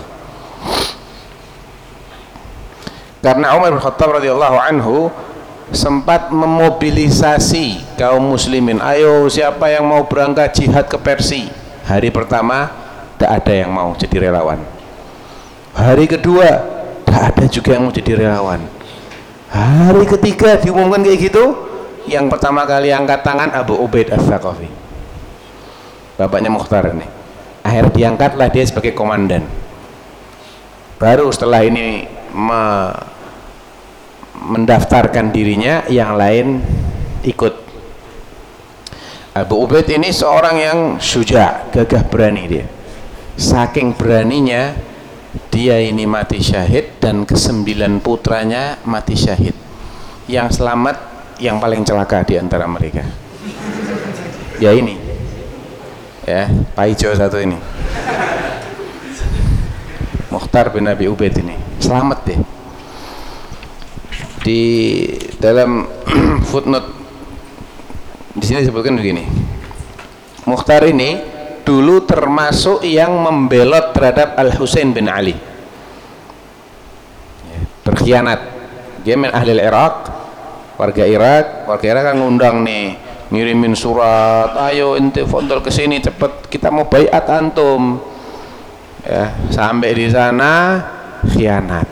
Speaker 1: Karena Umar bin Khattab radhiyallahu anhu sempat memobilisasi kaum muslimin, ayo siapa yang mau berangkat jihad ke Persia? Hari pertama tidak ada yang mau jadi relawan. Hari kedua tidak ada juga yang mau jadi relawan. Hari ketiga diumumkan kayak gitu, yang pertama kali angkat tangan Abu Ubaid Al-Thaqafi bapaknya Mukhtar ini. Akhir diangkatlah dia sebagai komandan. Baru setelah ini me- mendaftarkan dirinya yang lain ikut. Abu Ubaid ini seorang yang syuja gagah berani dia. Saking beraninya dia ini mati syahid dan kesembilan putranya mati syahid. Yang selamat yang paling celaka di antara mereka. Ya ini. Ya Pak Ijo satu ini. Mukhtar bin Abi Ubaid ini. Selamat deh. Di dalam footnote di sini disebutkan begini. Mukhtar ini dulu termasuk yang membelot terhadap Al Husain bin Ali. Ya, berkhianat dia main ahli Irak warga Irak. Warga Irak kan ngundang nih ngirimin surat ayo ente fondol ke sini cepet kita mau bayat antum. Ya sampai di sana khianat.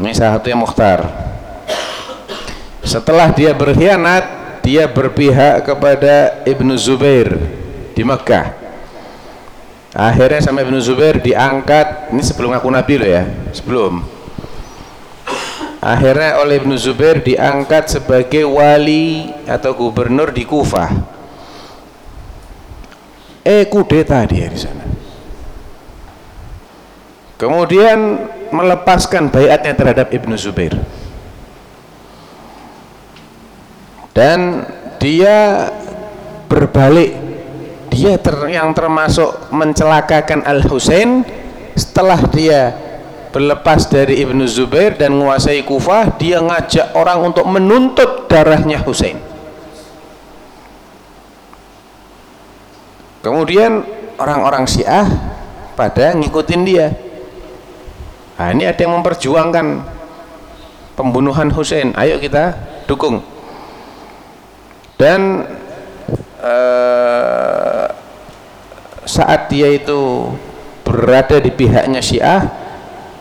Speaker 1: Ini salah satunya Mukhtar. Setelah dia berkhianat dia berpihak kepada Ibnu Zubair di Mekah. Akhirnya sama Ibnu Zubair diangkat. Ini sebelum aku Nabi loh ya sebelum. Akhirnya oleh Ibnu Zubair diangkat sebagai wali atau gubernur di Kufah eh kudeta dia di sana. Kemudian melepaskan bayatnya terhadap Ibnu Zubair. Dan dia berbalik dia ter, yang termasuk mencelakakan Al Husain setelah dia berlepas dari Ibnu Zubair dan menguasai Kufah dia ngajak orang untuk menuntut darahnya Husain. Kemudian orang-orang Syiah pada ngikutin dia. Nah ini ada yang memperjuangkan pembunuhan Husain. Ayo kita dukung. Dan saat dia itu berada di pihaknya Syiah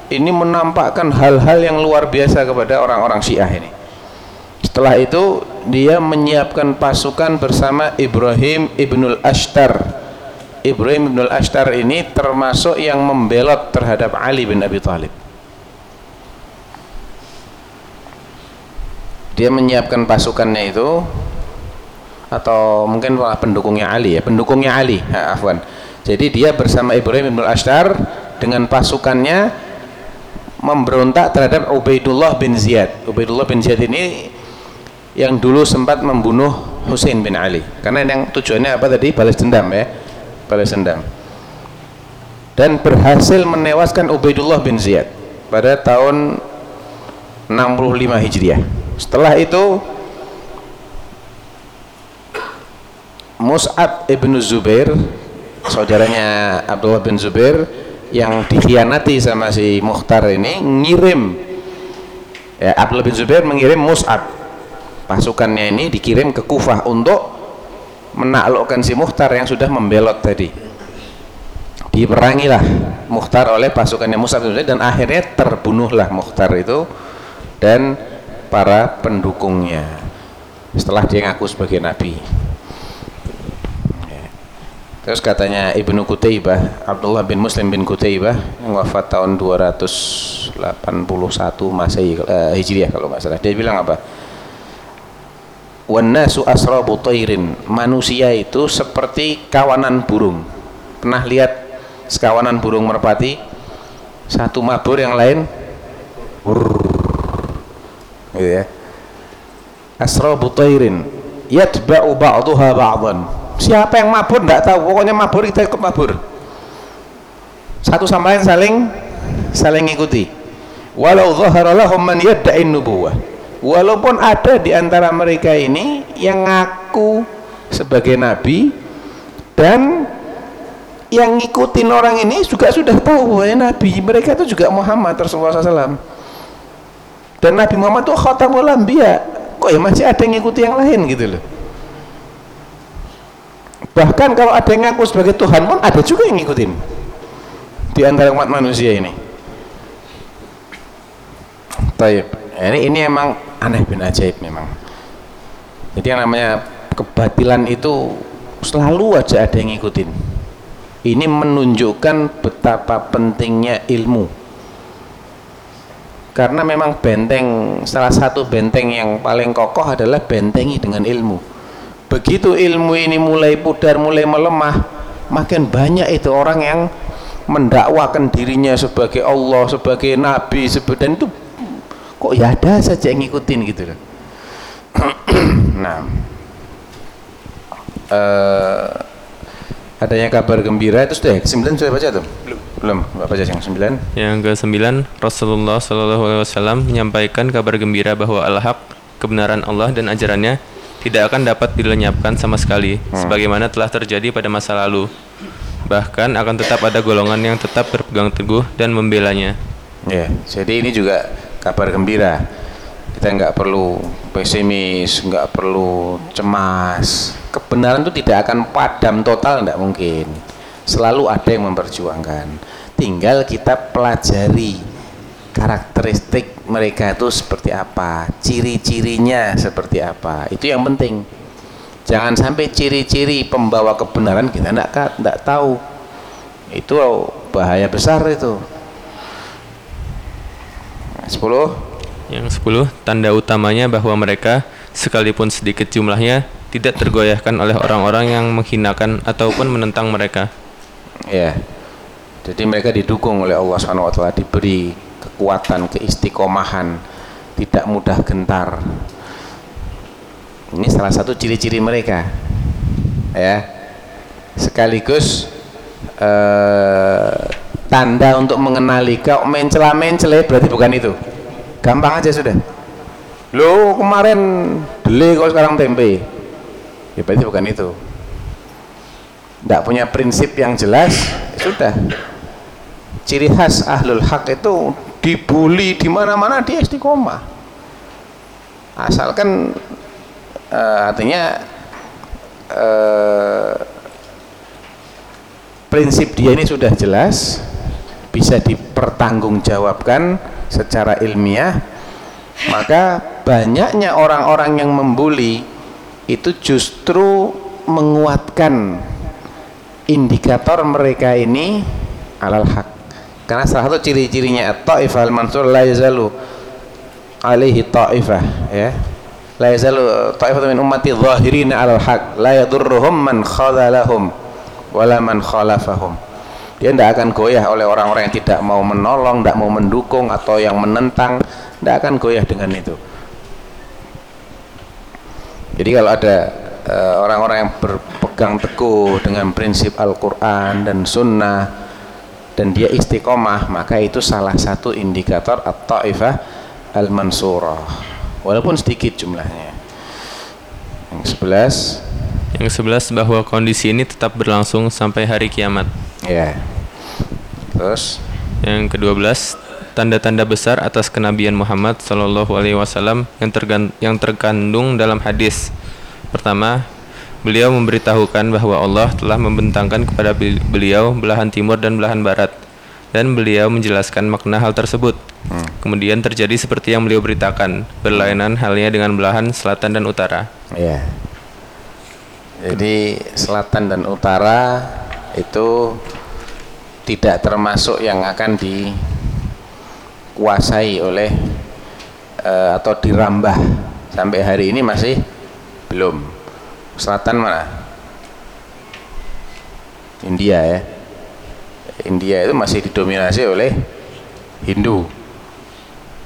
Speaker 1: ini menampakkan hal-hal yang luar biasa kepada orang-orang Syiah ini. Setelah itu dia menyiapkan pasukan bersama Ibrahim ibnul Ashtar. Ibrahim ibnul Ashtar ini termasuk yang membelot terhadap Ali bin Abi Thalib. Dia menyiapkan pasukannya itu atau mungkin pendukungnya Ali ya pendukungnya Ali. Ha, afwan jadi dia bersama Ibrahim bin Ashtar dengan pasukannya memberontak terhadap Ubaidullah bin Ziyad. Ubaidullah bin Ziyad ini yang dulu sempat membunuh Hussein bin Ali. Karena yang tujuannya apa tadi? Balas dendam ya. Balas dendam. Dan berhasil menewaskan Ubaidullah bin Ziyad pada tahun 65 Hijriah. Setelah itu Mus'ab ibn Zubair saudaranya Abdullah bin Zubair yang dikhianati sama si Mukhtar ini ngirim ya Abdullah bin Zubair mengirim Mus'ab. Pasukannya ini dikirim ke Kufah untuk menaklukkan si Mukhtar yang sudah membelot tadi. Diperangilah Mukhtar oleh pasukannya Mus'ab bin Zubair dan akhirnya terbunuhlah Mukhtar itu dan para pendukungnya. Setelah dia ngaku sebagai nabi terus katanya Ibnu Kutaybah Abdullah bin Muslim bin Kutaybah yang wafat tahun 281 Masehi uh, Hijriah kalau nggak salah. Dia bilang apa? Wannasu asrabu tairin. Manusia itu seperti kawanan burung. Pernah lihat sekawanan burung merpati? Satu mabur yang lain gitu ya. Asrabu tairin. Yatba'u ba'duha ba'dan siapa yang mabur enggak tahu. Pokoknya mabur kita ikut mabur. Satu sama lain saling saling ikuti. Walau zahara lahum man yadda'in nubuwah. Walaupun ada di antara mereka ini yang ngaku sebagai nabi dan yang ngikutin orang ini juga sudah tahu bahwa nabi. Mereka itu juga Muhammad Rasulullah SAW dan Nabi Muhammad itu khatamul anbiya. Kok ya masih ada yang ngikuti yang lain gitu loh bahkan kalau ada yang ngaku sebagai Tuhan pun ada juga yang ngikutin. Di antara umat manusia ini. Taib. ini ini emang aneh bin ajaib memang. Jadi yang namanya kebatilan itu selalu aja ada yang ngikutin. Ini menunjukkan betapa pentingnya ilmu. Karena memang benteng salah satu benteng yang paling kokoh adalah bentengi dengan ilmu begitu ilmu ini mulai pudar mulai melemah makin banyak itu orang yang mendakwakan dirinya sebagai Allah sebagai Nabi dan itu kok ya ada saja yang ngikutin gitu loh. Nah. Uh, adanya kabar gembira itu sudah kesembilan sudah baca tuh? Belum. Belum. Baca yang sembilan?
Speaker 2: Yang ke sembilan Rasulullah Shallallahu Alaihi Wasallam menyampaikan kabar gembira bahwa al-haq kebenaran Allah dan ajarannya tidak akan dapat dilenyapkan sama sekali hmm. sebagaimana telah terjadi pada masa lalu. Bahkan akan tetap ada golongan yang tetap berpegang teguh dan membelanya.
Speaker 1: Ya jadi ini juga kabar gembira. Kita nggak perlu pesimis nggak perlu cemas. Kebenaran itu tidak akan padam total tidak mungkin. Selalu ada yang memperjuangkan. Tinggal kita pelajari karakteristik mereka itu seperti apa? Ciri-cirinya seperti apa? Itu yang penting. Jangan sampai ciri-ciri pembawa kebenaran kita tidak tidak tahu. Itu bahaya besar itu. 10
Speaker 2: yang 10 tanda utamanya bahwa mereka sekalipun sedikit jumlahnya tidak tergoyahkan oleh orang-orang yang menghinakan ataupun menentang mereka.
Speaker 1: Ya. Jadi mereka didukung oleh Allah Subhanahu wa taala diberi kekuatan, keistiqomahan, tidak mudah gentar. Ini salah satu ciri-ciri mereka. Ya. Sekaligus eh, tanda untuk mengenali kau mencela-mencela berarti bukan itu. Gampang aja sudah. Lo kemarin beli kok sekarang tempe ya berarti bukan itu tidak punya prinsip yang jelas sudah ciri khas ahlul hak itu dibully di mana-mana dia istiqomah. Asalkan uh, artinya uh, prinsip dia ini sudah jelas bisa dipertanggungjawabkan secara ilmiah maka banyaknya orang-orang yang membuli itu justru menguatkan indikator mereka ini alal haq karena salah satu ciri-cirinya at-ta'ifah al-mansur la yazalu alaihi ta'ifah ya. La yazalu ta'ifah min ummati zahirina alal haq. La yadurruhum man khadalahum wala man khalafahum. Dia tidak akan goyah oleh orang-orang yang tidak mau menolong, tidak mau mendukung atau yang menentang, tidak akan goyah dengan itu. Jadi kalau ada eh, orang-orang uh, yang berpegang teguh dengan prinsip Al-Quran dan Sunnah dan dia istiqomah, maka itu salah satu indikator at-ta'ifah al-mansurah. Walaupun sedikit jumlahnya. Yang sebelas.
Speaker 2: Yang sebelas bahwa kondisi ini tetap berlangsung sampai hari kiamat.
Speaker 1: Ya. Terus
Speaker 2: yang ke-12 tanda-tanda besar atas kenabian Muhammad Shallallahu alaihi wasallam yang yang terkandung dalam hadis. Pertama, beliau memberitahukan bahwa Allah telah membentangkan kepada beliau belahan timur dan belahan barat dan beliau menjelaskan makna hal tersebut. Hmm. Kemudian terjadi seperti yang beliau beritakan, berlainan halnya dengan belahan selatan dan utara.
Speaker 1: Iya. Jadi selatan dan utara itu tidak termasuk yang akan dikuasai oleh uh, atau dirambah sampai hari ini masih belum selatan mana? India ya. India itu masih didominasi oleh Hindu.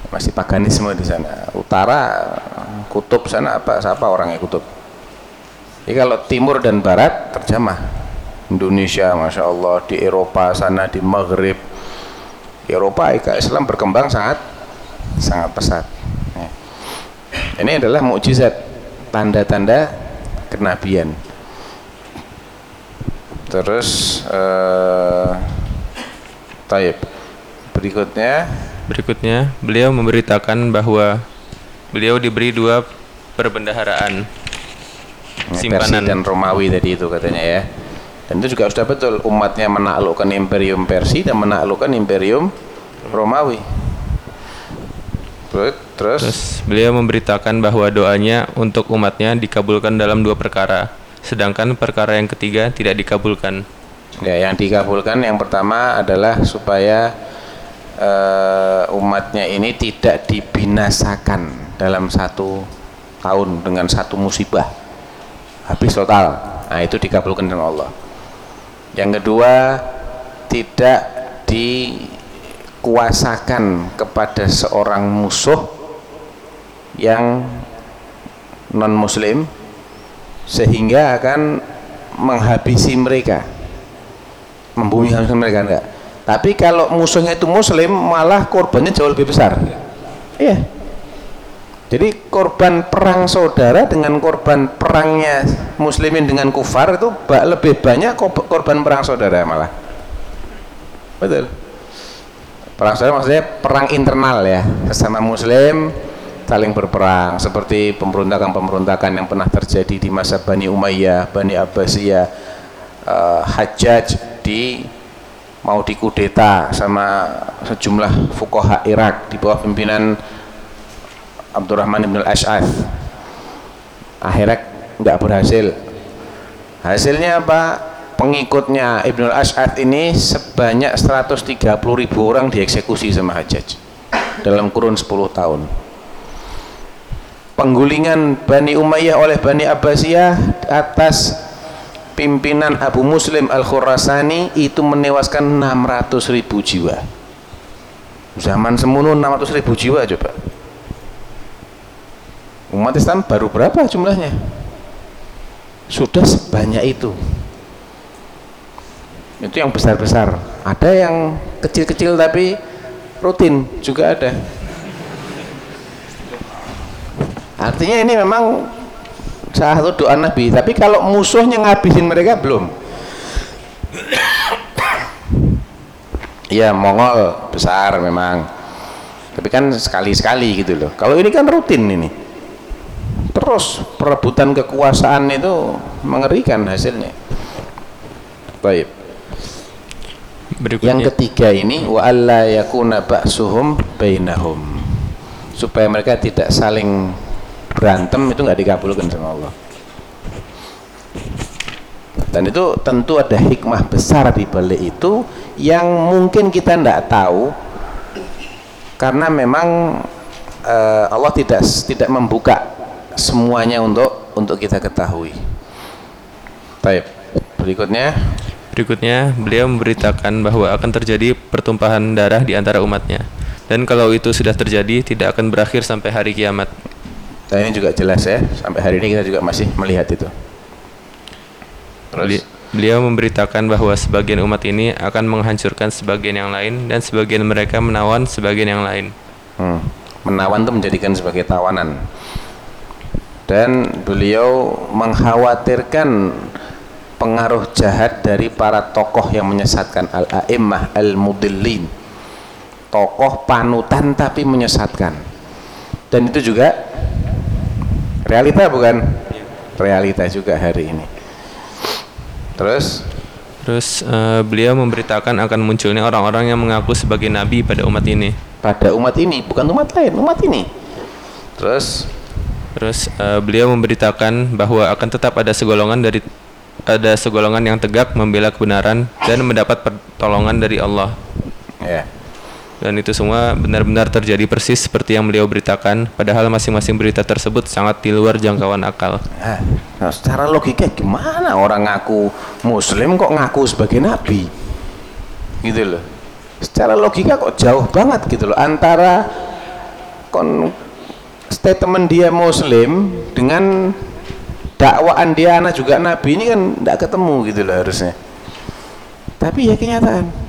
Speaker 1: Masih paganisme di sana. Utara kutub sana apa siapa orangnya kutub? Jadi kalau timur dan barat terjemah. Indonesia Masya Allah di Eropa sana di Maghrib. Eropa Islam berkembang sangat sangat pesat. Ini adalah mukjizat tanda-tanda kenabian. Terus uh, taib berikutnya?
Speaker 2: Berikutnya beliau memberitakan bahwa beliau diberi dua perbendaharaan.
Speaker 1: Simpanan. Dan Romawi tadi itu katanya ya. Dan itu juga sudah betul umatnya menaklukkan imperium Persia dan menaklukkan imperium Romawi
Speaker 2: terus, terus beliau memberitakan bahwa doanya untuk umatnya dikabulkan dalam dua perkara. Sedangkan perkara yang ketiga tidak dikabulkan.
Speaker 1: Ya yang dikabulkan yang pertama adalah supaya uh, umatnya ini tidak dibinasakan dalam satu tahun dengan satu musibah. Habis total. Nah itu dikabulkan dengan Allah. Yang kedua tidak dikuasakan kepada seorang musuh yang non muslim sehingga akan menghabisi mereka membumi habis mereka enggak tapi kalau musuhnya itu muslim malah korbannya jauh lebih besar iya jadi korban perang saudara dengan korban perangnya muslimin dengan kufar itu lebih banyak korban perang saudara malah. Betul. Perang saudara maksudnya perang internal ya, sesama muslim saling berperang seperti pemberontakan-pemberontakan yang pernah terjadi di masa Bani Umayyah, Bani Abbasiyah, uh, Hajjaj di mau dikudeta sama sejumlah fukoha Irak di bawah pimpinan Abdurrahman bin Al-Ash'ath. Akhirnya nggak berhasil. Hasilnya apa? Pengikutnya Ibnu Al-Ash'ath ini sebanyak 130 ribu orang dieksekusi sama Hajjaj dalam kurun 10 tahun penggulingan Bani Umayyah oleh Bani Abbasiyah atas pimpinan Abu Muslim Al-Khurasani itu menewaskan 600 ribu jiwa. Zaman semuanya 600 ribu jiwa coba. Umat Islam baru berapa jumlahnya? Sudah sebanyak itu. Itu yang besar-besar. Ada yang kecil-kecil tapi rutin juga ada artinya ini memang salah satu doa Nabi. Tapi kalau musuhnya ngabisin mereka belum. Ya Mongol besar memang. Tapi kan sekali-sekali gitu loh. Kalau ini kan rutin ini. Terus perebutan kekuasaan itu mengerikan hasilnya. Baik.
Speaker 2: Berikutnya.
Speaker 1: Yang ketiga ini wa alla yakuna ba'suhum bainahum. Supaya mereka tidak saling berantem itu nggak dikabulkan sama Allah. Dan itu tentu ada hikmah besar di balik itu yang mungkin kita tidak tahu karena memang uh, Allah tidak tidak membuka semuanya untuk untuk kita ketahui. Baik, berikutnya
Speaker 2: Berikutnya, beliau memberitakan bahwa akan terjadi pertumpahan darah di antara umatnya. Dan kalau itu sudah terjadi, tidak akan berakhir sampai hari kiamat.
Speaker 1: Dan ini juga jelas ya, sampai hari ini kita juga masih melihat itu.
Speaker 2: Beli- Beliau memberitakan bahwa sebagian umat ini akan menghancurkan sebagian yang lain dan sebagian mereka menawan sebagian yang lain.
Speaker 1: Hmm. Menawan itu menjadikan sebagai tawanan. Dan beliau mengkhawatirkan pengaruh jahat dari para tokoh yang menyesatkan al-a'immah al-mudillin. Tokoh panutan tapi menyesatkan. Dan itu juga realita bukan? Realita juga hari ini. Terus
Speaker 2: Terus eh, beliau memberitakan akan munculnya orang-orang yang mengaku sebagai nabi pada umat ini.
Speaker 1: pada umat ini, bukan umat lain, umat ini. Terus
Speaker 2: Terus eh, beliau memberitakan bahwa akan tetap ada segolongan dari ada segolongan yang tegak membela kebenaran dan mendapat pertolongan dari Allah.
Speaker 1: ya.
Speaker 2: Dan itu semua benar-benar terjadi persis seperti yang beliau beritakan, padahal masing-masing berita tersebut sangat di luar jangkauan akal.
Speaker 1: Nah, nah, secara logika gimana orang ngaku muslim kok ngaku sebagai nabi? Gitu loh. Secara logika kok jauh banget gitu loh antara kon statement dia muslim dengan dakwaan dia anak juga nabi ini kan tidak ketemu gitu loh harusnya. Tapi ya kenyataan.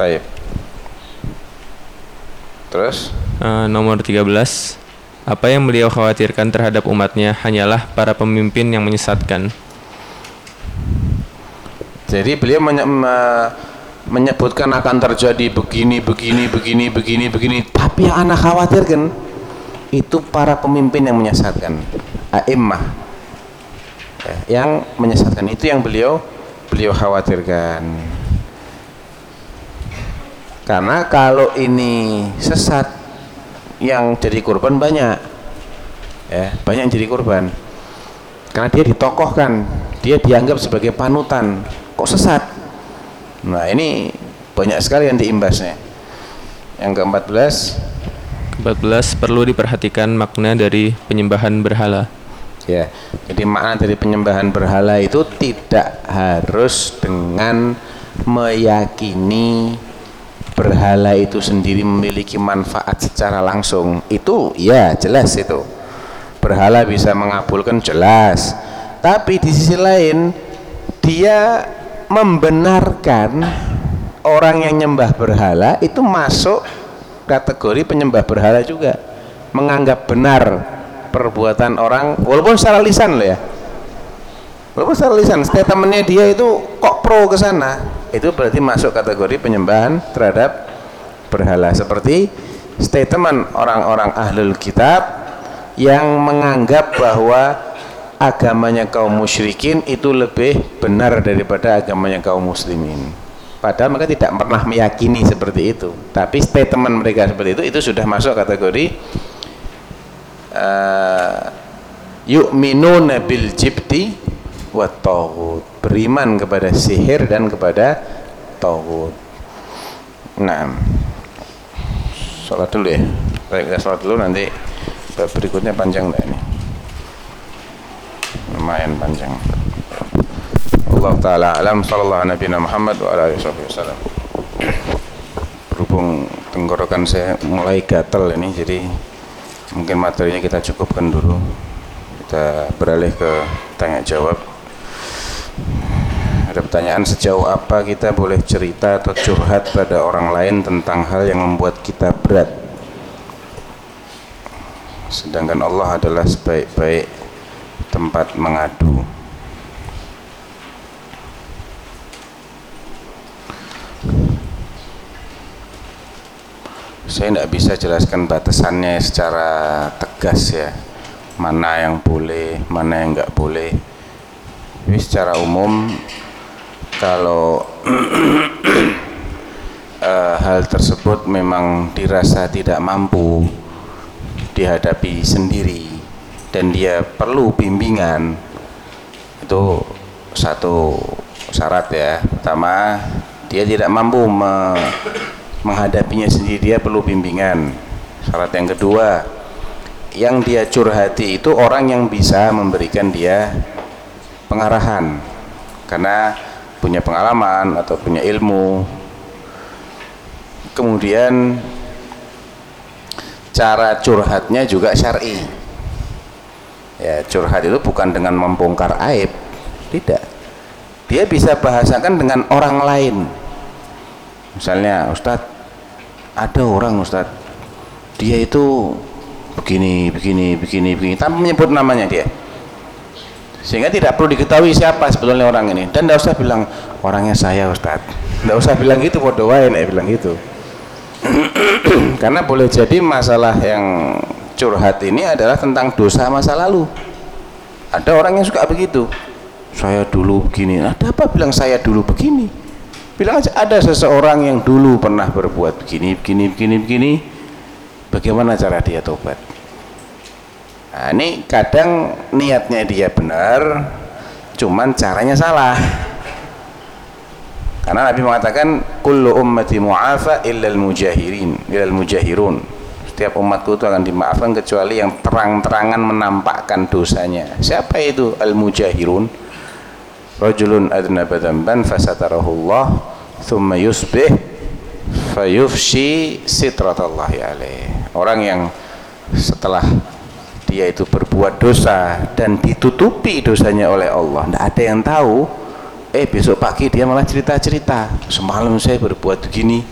Speaker 1: Taib. Terus?
Speaker 2: Eh, nomor 13 apa yang beliau khawatirkan terhadap umatnya hanyalah para pemimpin yang menyesatkan.
Speaker 1: Jadi beliau menye me- menyebutkan akan terjadi begini, begini, begini, begini, begini. Tapi yang anak khawatirkan itu para pemimpin yang menyesatkan, a'immah Ya, yang menyesatkan itu yang beliau beliau khawatirkan. Karena kalau ini sesat yang jadi korban banyak, ya banyak yang jadi korban. Karena dia ditokohkan dia dianggap sebagai panutan. Kok sesat? Nah ini banyak sekali yang diimbasnya. Yang ke-14
Speaker 2: 14 perlu diperhatikan makna dari penyembahan berhala.
Speaker 1: ya jadi makna dari penyembahan berhala itu tidak harus dengan meyakini berhala itu sendiri memiliki manfaat secara langsung itu ya jelas itu. Berhala bisa mengabulkan jelas. Tapi di sisi lain dia membenarkan orang yang nyembah berhala itu masuk kategori penyembah berhala juga. Menganggap benar perbuatan orang walaupun secara lisan loh ya. Walaupun secara lisan statementnya dia itu kok pro ke sana itu berarti masuk kategori penyembahan terhadap berhala. Seperti statement orang-orang ahlul kitab yang menganggap bahwa agamanya kaum musyrikin itu lebih benar daripada agamanya kaum muslimin. Padahal mereka tidak pernah meyakini seperti itu. Tapi statement mereka seperti itu itu sudah masuk kategori uh, yu'minuna bil jibti wa taghut beriman kepada sihir dan kepada taghut nah sholat dulu ya. Baik kita sholat dulu nanti berikutnya panjang enggak ini? Lumayan panjang. Allah taala alam sallallahu nabi Muhammad wa ala alihi wasallam. Berhubung tenggorokan saya mulai gatal ini jadi mungkin materinya kita cukupkan dulu. Kita beralih ke tanya jawab ada pertanyaan sejauh apa kita boleh cerita atau curhat pada orang lain tentang hal yang membuat kita berat? Sedangkan Allah adalah sebaik-baik tempat mengadu. Saya tidak bisa jelaskan batasannya secara tegas ya. Mana yang boleh mana yang nggak boleh tapi secara umum kalau uh, hal tersebut memang dirasa tidak mampu dihadapi sendiri dan dia perlu bimbingan. Itu satu syarat ya. Pertama dia tidak mampu me menghadapinya sendiri dia perlu bimbingan. Syarat yang kedua yang dia curhati itu orang yang bisa memberikan dia pengarahan. Karena punya pengalaman atau punya ilmu. Kemudian cara curhatnya juga syar'i. Ya curhat itu bukan dengan membongkar aib. Tidak. Dia bisa bahasakan dengan orang lain. Misalnya Ustadz ada orang Ustadz. Dia itu begini begini begini begini. Tanpa menyebut namanya dia sehingga tidak perlu diketahui siapa sebetulnya orang ini. Dan tidak usah bilang orangnya saya Ustadz. Tidak usah bilang gitu bodoh wain eh bilang gitu. Karena boleh jadi masalah yang curhat ini adalah tentang dosa masa lalu. Ada orang yang suka begitu. Saya dulu begini. Ada apa bilang saya dulu begini? Bilang aja ada seseorang yang dulu pernah berbuat begini begini begini begini. Bagaimana cara dia tobat nah ini kadang niatnya dia benar cuman caranya salah. Karena Nabi mengatakan kullu ummati mu'afa illal mujahirin illal mujahirun. Setiap umatku itu akan dimaafkan kecuali yang terang-terangan menampakkan dosanya. Siapa itu? Al mujahirun rajulun adnaba dzamban fasatarahu thumma yusbih fayufshi sitratallahi alaih. Orang yang setelah dia itu berbuat dosa dan ditutupi dosanya oleh Allah. Tidak ada yang tahu eh besok pagi dia malah cerita-cerita semalam saya berbuat begini.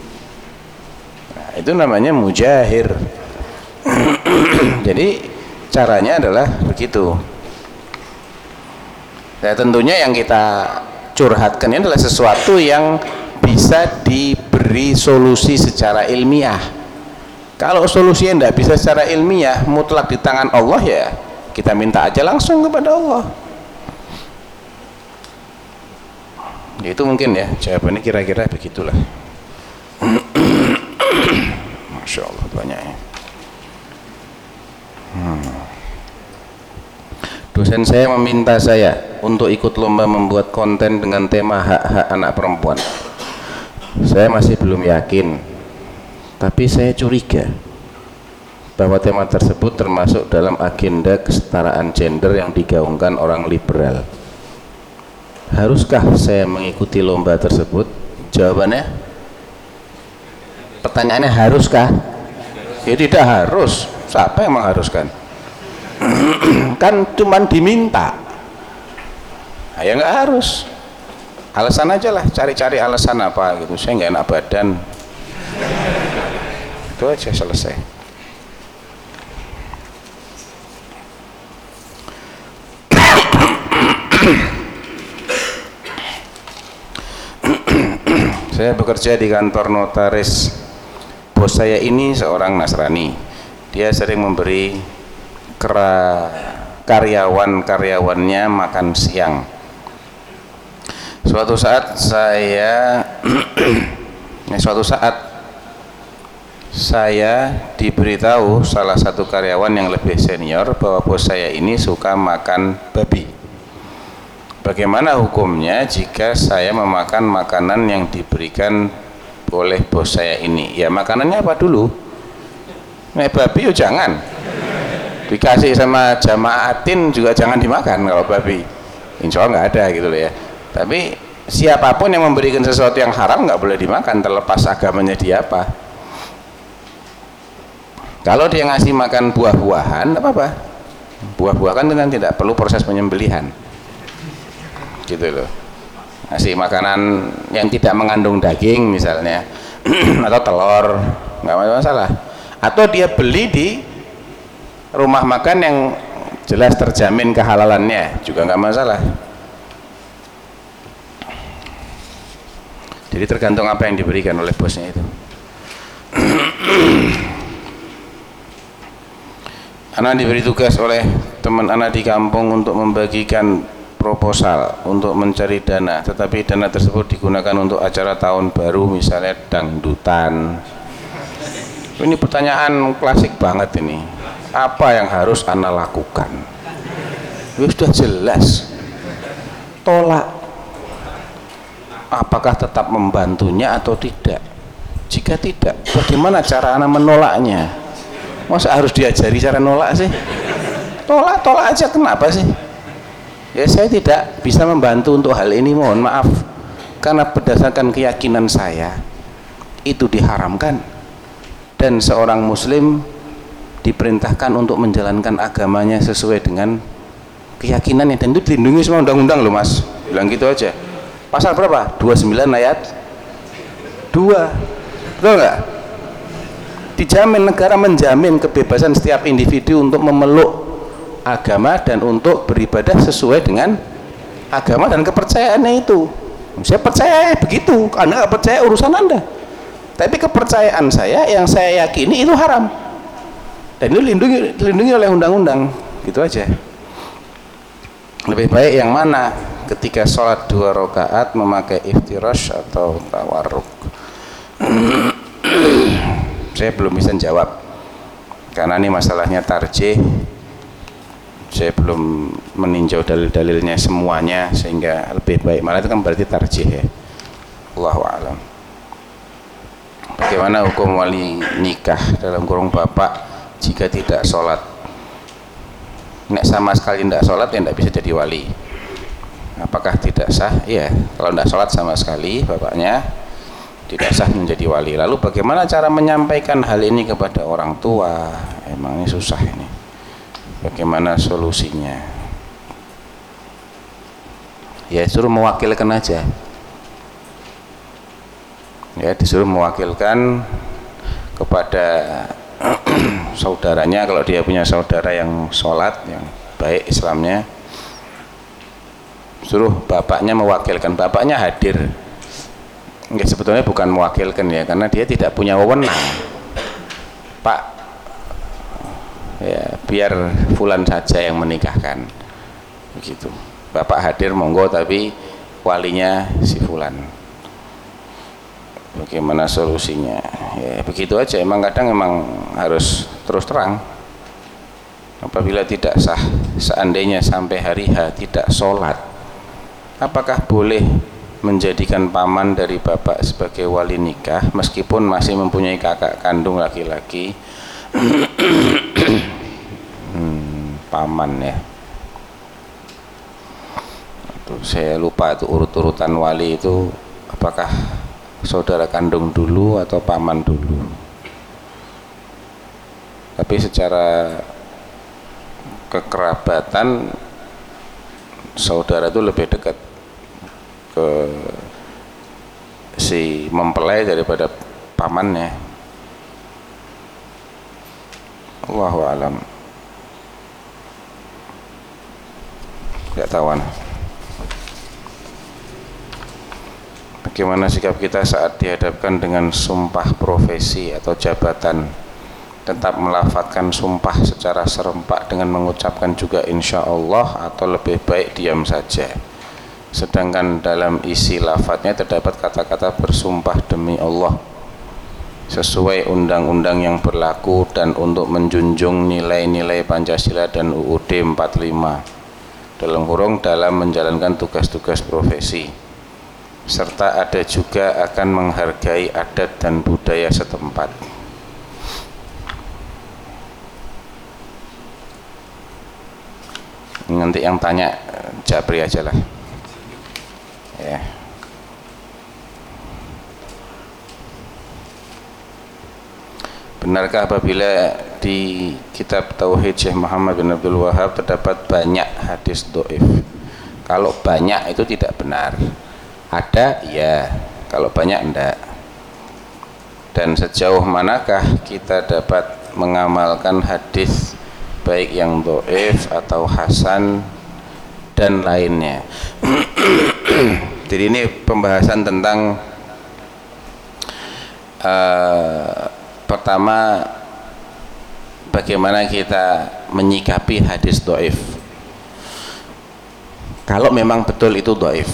Speaker 1: Nah, itu namanya mujahir. Jadi caranya adalah begitu. Nah, tentunya yang kita curhatkan ini adalah sesuatu yang bisa diberi solusi secara ilmiah kalau solusinya tidak bisa secara ilmiah mutlak di tangan Allah ya kita minta aja langsung kepada Allah. Ya, itu mungkin ya jawabannya kira-kira begitulah. Masya Allah banyak ya. Hmm. dosen saya meminta saya untuk ikut lomba membuat konten dengan tema hak-hak anak perempuan. Saya masih belum yakin tapi saya curiga bahwa tema tersebut termasuk dalam agenda kesetaraan gender yang digaungkan orang liberal. Haruskah saya mengikuti lomba tersebut? Jawabannya pertanyaannya haruskah? Ya tidak harus. Siapa yang mengharuskan? Kan cuman diminta. Nah, ya nggak harus. Alasan aja lah cari-cari alasan apa gitu. Saya nggak enak badan itu aja selesai. Saya bekerja di kantor notaris. Bos saya ini seorang Nasrani. Dia sering memberi karyawan-karyawannya makan siang. Suatu saat saya suatu saat saya diberitahu salah satu karyawan yang lebih senior bahwa bos saya ini suka makan babi. Bagaimana hukumnya jika saya memakan makanan yang diberikan oleh bos saya ini? Ya makanannya apa dulu? Nek babi yo jangan. Dikasih sama jamaatin juga jangan dimakan kalau babi. Insya Allah nggak ada gitu loh ya. Tapi siapa pun yang memberikan sesuatu yang haram nggak boleh dimakan terlepas agamanya dia apa kalau dia ngasih makan buah-buahan apa-apa. Buah-buahan kan tidak perlu proses penyembelihan. Gitu loh. Ngasih makanan yang tidak mengandung daging misalnya atau telur nggak masalah. Atau dia beli di rumah makan yang jelas terjamin kehalalannya juga nggak masalah. Jadi tergantung apa yang diberikan oleh bosnya itu anak diberi tugas oleh teman anak di kampung untuk membagikan proposal untuk mencari dana. Tetapi dana tersebut digunakan untuk acara tahun baru misalnya dangdutan. Ini pertanyaan klasik banget ini. Apa yang harus anda lakukan? Ya sudah jelas. Tolak. Apakah tetap membantunya atau tidak? Jika tidak bagaimana cara anda menolaknya masa harus diajari cara nolak sih? Tolak tolak aja kenapa sih? Ya saya tidak bisa membantu untuk hal ini mohon maaf. Karena berdasarkan keyakinan saya itu diharamkan. Dan seorang muslim diperintahkan untuk menjalankan agamanya sesuai dengan keyakinannya dan itu dilindungi semua undang-undang loh mas. Bilang gitu aja. Pasal berapa? 29 ayat 2 betul nggak? Dijamin negara menjamin kebebasan setiap individu untuk memeluk agama dan untuk beribadah sesuai dengan agama dan kepercayaannya itu. Saya percaya begitu anda percaya urusan anda. Tapi kepercayaan saya yang saya yakini itu haram. Dan itu dilindungi, dilindungi oleh undang-undang. Gitu aja. Lebih baik yang mana? Ketika sholat dua rakaat memakai iftirash atau tawarruk saya belum bisa jawab. Karena ini masalahnya tarjih. Saya belum meninjau dalil-dalilnya semuanya sehingga lebih baik. Malah itu kan berarti tarjih ya. Allahu alam. Bagaimana hukum wali nikah dalam kurung bapak jika tidak sholat? Nek sama sekali tidak sholat ya tidak bisa jadi wali. Apakah tidak sah? Iya. Kalau tidak sholat sama sekali bapaknya tidak sah menjadi wali. Lalu bagaimana cara menyampaikan hal ini kepada orang tua? Emangnya susah ini. Bagaimana solusinya? Ya suruh mewakilkan aja. Ya disuruh mewakilkan kepada saudaranya. Kalau dia punya saudara yang sholat yang baik Islamnya suruh bapaknya mewakilkan. Bapaknya hadir Enggak sebetulnya bukan mewakilkan ya karena dia tidak punya wewenang. Pak ya biar fulan saja yang menikahkan. Begitu. Bapak hadir monggo tapi walinya si fulan. Bagaimana solusinya? Ya begitu aja. Emang kadang emang harus terus terang. Apabila tidak sah seandainya sampai hari H tidak sholat apakah boleh menjadikan paman dari bapak sebagai wali nikah meskipun masih mempunyai kakak kandung laki-laki. Hmm, paman ya. Itu saya lupa itu urut-urutan wali itu apakah saudara kandung dulu atau paman dulu? Tapi secara kekerabatan saudara itu lebih dekat ke si mempelai daripada pamannya. Allahu alam. Tidak tahu Bagaimana sikap kita saat dihadapkan dengan sumpah profesi atau jabatan? Tetap melafatkan sumpah secara serempak dengan mengucapkan juga insya Allah Atau lebih baik diam saja Sedangkan dalam isi lafadznya terdapat kata-kata bersumpah demi Allah. Sesuai undang-undang yang berlaku dan untuk menjunjung nilai-nilai Pancasila dan UUD 45 dalam kurung dalam menjalankan tugas-tugas profesi. Serta ada juga akan menghargai adat dan budaya setempat. Nanti yang tanya Japri aja lah ya. Benarkah apabila di kitab Tauhid Syekh Muhammad bin Abdul Wahab terdapat banyak hadis doif? Kalau banyak itu tidak benar. Ada, ya. Kalau banyak, enggak. Dan sejauh manakah kita dapat mengamalkan hadis baik yang doif atau hasan dan lainnya. Jadi ini pembahasan tentang uh, pertama bagaimana kita menyikapi hadis doif. Kalau memang betul itu doif.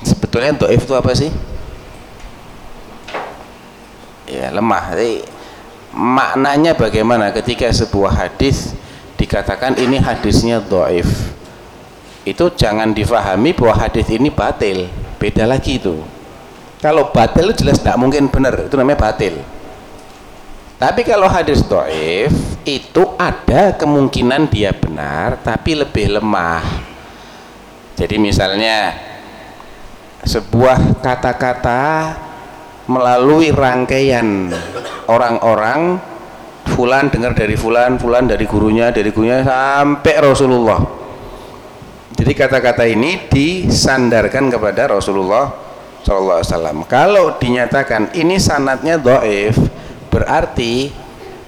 Speaker 1: Sebetulnya doif itu apa sih? Ya lemah. Jadi maknanya bagaimana? Ketika sebuah hadis dikatakan ini hadisnya doif itu jangan difahami bahwa hadis ini batil. Beda lagi itu. Kalau batil itu jelas tidak mungkin benar. Itu namanya batil. Tapi kalau hadis doif itu ada kemungkinan dia benar tapi lebih lemah. Jadi misalnya sebuah kata-kata melalui rangkaian orang-orang fulan dengar dari fulan, fulan dari gurunya, dari gurunya sampai Rasulullah. Jadi kata-kata ini disandarkan kepada Rasulullah Shallallahu Alaihi Wasallam. Kalau dinyatakan ini sanatnya doif, berarti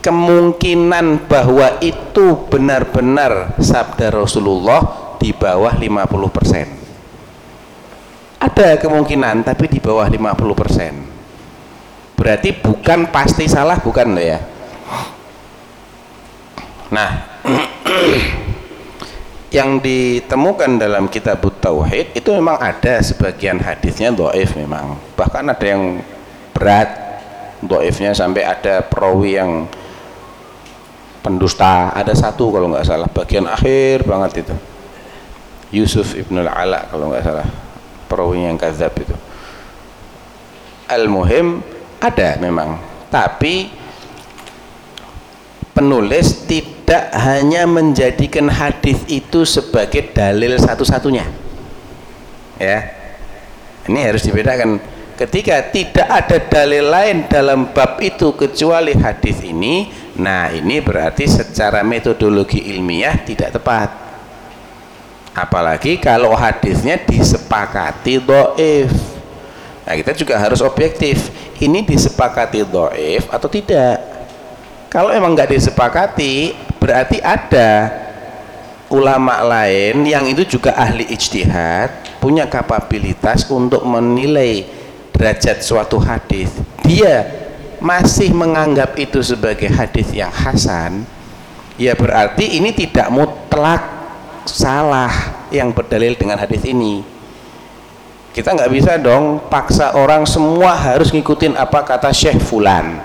Speaker 1: kemungkinan bahwa itu benar-benar sabda Rasulullah di bawah 50%. Ada kemungkinan tapi di bawah 50% berarti bukan pasti salah bukan ya nah yang ditemukan dalam kitab Tauhid itu memang ada sebagian hadisnya doif memang. Bahkan ada yang berat doifnya sampai ada perawi yang pendusta. Ada satu kalau nggak salah bagian akhir banget itu. Yusuf ibnul Ala kalau nggak salah perawi yang kazab itu. Al-muhim ada memang tapi penulis tidak hanya menjadikan hadis itu sebagai dalil satu-satunya. Ya. Ini harus dibedakan. Ketika tidak ada dalil lain dalam bab itu kecuali hadis ini nah ini berarti secara metodologi ilmiah tidak tepat. Apalagi kalau hadisnya disepakati doif. Nah kita juga harus objektif. Ini disepakati doif atau tidak? Kalau emang nggak disepakati berarti ada ulama lain yang itu juga ahli ijtihad punya kapabilitas untuk menilai derajat suatu hadis. Dia masih menganggap itu sebagai hadis yang hasan ya berarti ini tidak mutlak salah yang berdalil dengan hadis ini. Kita nggak bisa dong paksa orang semua harus ngikutin apa kata Syekh Fulan.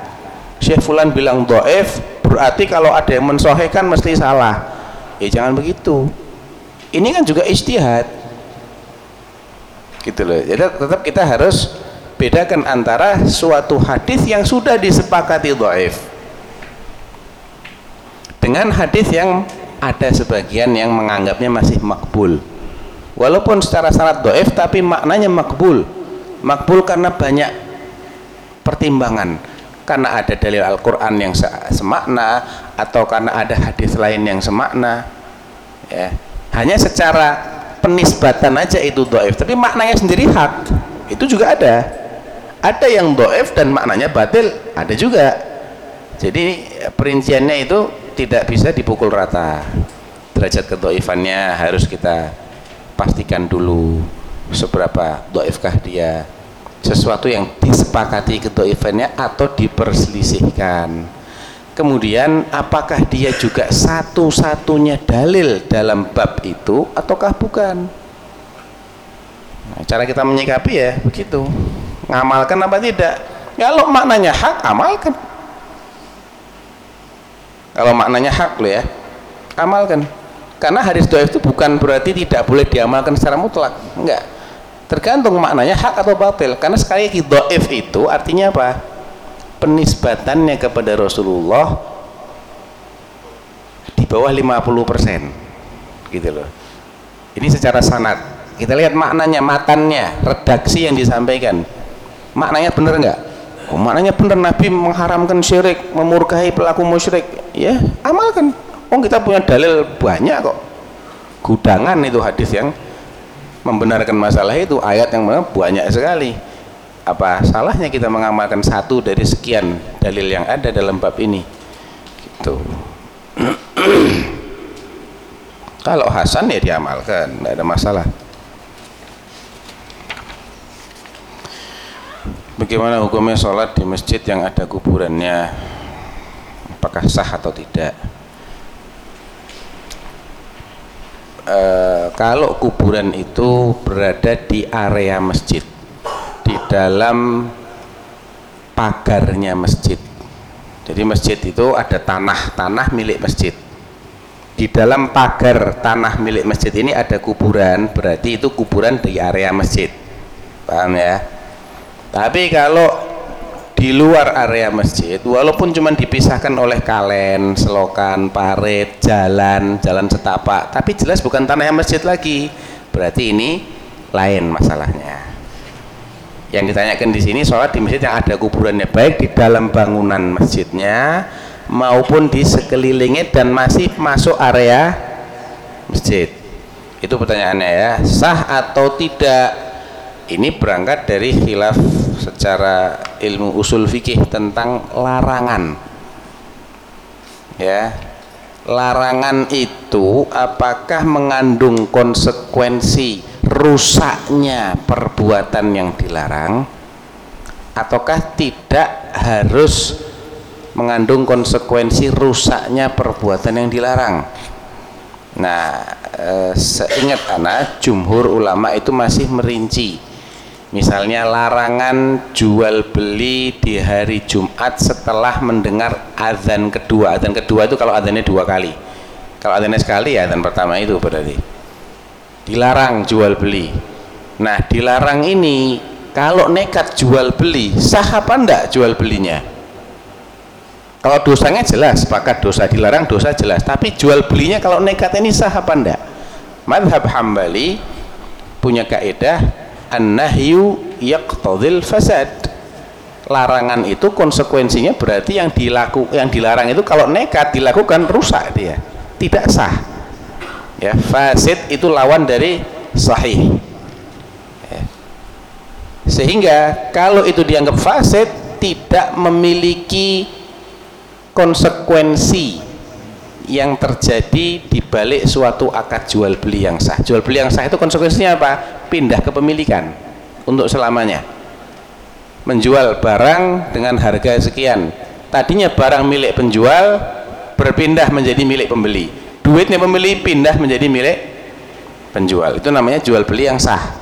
Speaker 1: Syekh Fulan bilang doef berarti kalau ada yang mensohekan mesti salah. Ya jangan begitu. Ini kan juga istihad gitu loh. Jadi tetap kita harus bedakan antara suatu hadis yang sudah disepakati doef dengan hadis yang ada sebagian yang menganggapnya masih makbul. Walaupun secara sanad doif tapi maknanya makbul. Makbul karena banyak pertimbangan karena ada dalil Al-Quran yang semakna atau karena ada hadis lain yang semakna ya. Hanya secara penisbatan aja itu doif. Tapi maknanya sendiri hak itu juga ada. Ada yang doif dan maknanya batil ada juga. Jadi perinciannya itu tidak bisa dipukul rata. Derajat kedoifannya harus kita pastikan dulu seberapa doifkah dia sesuatu yang disepakati kedoifannya atau diperselisihkan. Kemudian apakah dia juga satu-satunya dalil dalam bab itu ataukah bukan? Nah, cara kita menyikapi ya begitu. Ngamalkan apa tidak? Kalau maknanya hak amalkan. Kalau maknanya hak loh ya amalkan. Karena hadis doif itu bukan berarti tidak boleh diamalkan secara mutlak enggak tergantung maknanya hak atau batil. Karena sekali lagi doif itu artinya apa? Penisbatannya kepada Rasulullah di bawah 50% gitu loh. Ini secara sanat kita lihat maknanya matannya redaksi yang disampaikan. Maknanya benar enggak oh, maknanya benar. Nabi mengharamkan syirik memurkahi pelaku musyrik. Ya amalkan. Oh kita punya dalil banyak kok. Gudangan itu hadis yang membenarkan masalah itu ayat yang banyak sekali. Apa salahnya kita mengamalkan satu dari sekian dalil yang ada dalam bab ini? Gitu. Kalau Hasan ya diamalkan tidak ada masalah. Bagaimana hukumnya sholat di masjid yang ada kuburannya? Apakah sah atau tidak Eh, kalau kuburan itu berada di area masjid di dalam pagarnya masjid. Jadi masjid itu ada tanah tanah milik masjid. Di dalam pagar tanah milik masjid ini ada kuburan berarti itu kuburan di area masjid. Paham ya? Tapi kalau di luar area masjid walaupun cuma dipisahkan oleh kalen, selokan, parit, jalan, jalan setapak tapi jelas bukan tanah masjid lagi. Berarti ini lain masalahnya. Yang ditanyakan di sini sholat di masjid yang ada kuburannya baik di dalam bangunan masjidnya maupun di sekelilingnya dan masih masuk area masjid. Itu pertanyaannya ya. Sah atau tidak ini berangkat dari khilaf secara ilmu usul fikih tentang larangan. Ya. Larangan itu apakah mengandung konsekuensi rusaknya perbuatan yang dilarang ataukah tidak harus mengandung konsekuensi rusaknya perbuatan yang dilarang? Nah eh, seingat anak jumhur ulama itu masih merinci misalnya larangan jual beli di hari Jumat setelah mendengar azan kedua. Azan kedua itu kalau azannya dua kali. Kalau azannya sekali ya azan pertama itu berarti. Dilarang jual beli. Nah dilarang ini kalau nekat jual beli sah apa enggak jual belinya? Kalau dosanya jelas sepakat dosa dilarang dosa jelas. Tapi jual belinya kalau nekat ini sah apa enggak madhab hambali punya kaidah an-nahyu yaqtadil fasad. Larangan itu konsekuensinya berarti yang dilaku yang dilarang itu kalau nekat dilakukan rusak dia. Tidak sah. Ya fasid itu lawan dari sahih. Ya. sehingga kalau itu dianggap fasid tidak memiliki konsekuensi yang terjadi di balik suatu akad jual beli yang sah. Jual beli yang sah itu konsekuensinya apa? Pindah kepemilikan untuk selamanya. Menjual barang dengan harga sekian. Tadinya barang milik penjual berpindah menjadi milik pembeli. Duitnya pembeli pindah menjadi milik penjual. Itu namanya jual beli yang sah.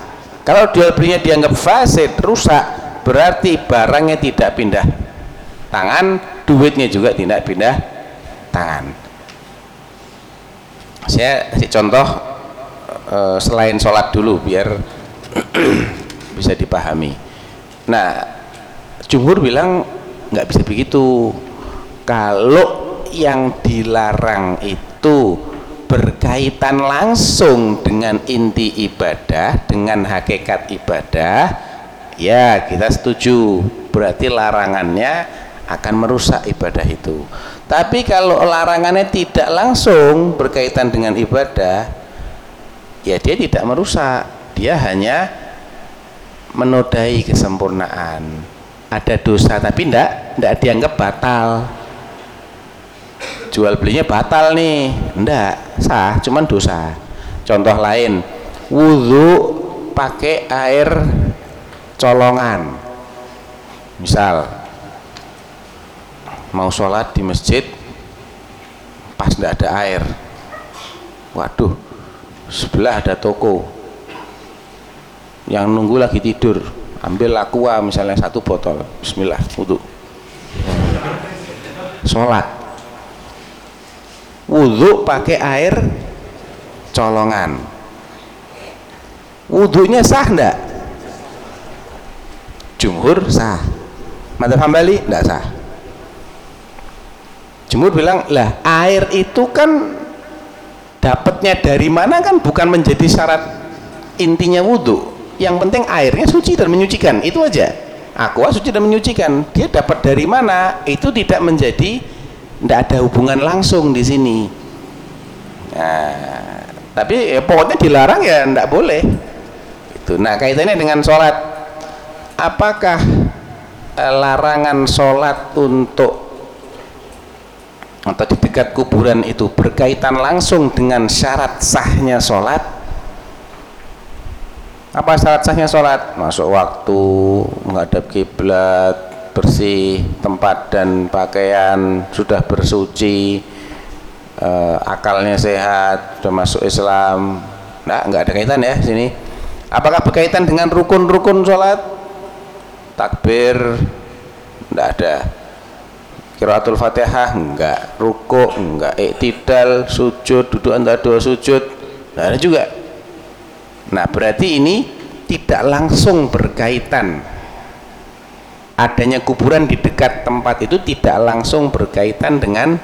Speaker 1: Kalau jual belinya dianggap fasid, rusak, berarti barangnya tidak pindah tangan duitnya juga tidak pindah tangan saya kasih contoh uh, selain sholat dulu biar bisa dipahami. Nah jumhur bilang nggak bisa begitu. Kalau yang dilarang itu berkaitan langsung dengan inti ibadah dengan hakikat ibadah ya kita setuju. Berarti larangannya akan merusak ibadah itu tapi kalau larangannya tidak langsung berkaitan dengan ibadah ya dia tidak merusak. Dia hanya menodai kesempurnaan. Ada dosa tapi tidak tidak dianggap batal. Jual belinya batal nih. Tidak sah cuman dosa. Contoh lain wudhu pakai air colongan. Misal mau sholat di masjid pas tidak ada air. Waduh sebelah ada toko. Yang nunggu lagi tidur ambil aqua misalnya satu botol. Bismillah wudhu. Sholat. Wudhu pakai air colongan. Wudhunya sah enggak jumhur sah. Mata hambali? Enggak sah Jumhur bilang lah air itu kan dapatnya dari mana kan? Bukan menjadi syarat intinya wudhu. Yang penting airnya suci dan menyucikan. Itu aja. Aqua suci dan menyucikan. Dia dapat dari mana? Itu tidak menjadi tidak ada hubungan langsung di sini. Nah, tapi ya, pokoknya dilarang ya tidak boleh. Itu. Nah kaitannya dengan sholat. Apakah eh, larangan sholat untuk atau di dekat kuburan itu berkaitan langsung dengan syarat sahnya sholat apa syarat sahnya sholat masuk waktu menghadap kiblat bersih tempat dan pakaian sudah bersuci eh, akalnya sehat sudah masuk Islam Nah, nggak ada kaitan ya sini. Apakah berkaitan dengan rukun-rukun sholat? Takbir, nggak ada. Kiraatul Fatihah enggak, ruku enggak, iktidal, sujud, duduk antara dua sujud, nggak ada juga. Nah, berarti ini tidak langsung berkaitan. Adanya kuburan di dekat tempat itu tidak langsung berkaitan dengan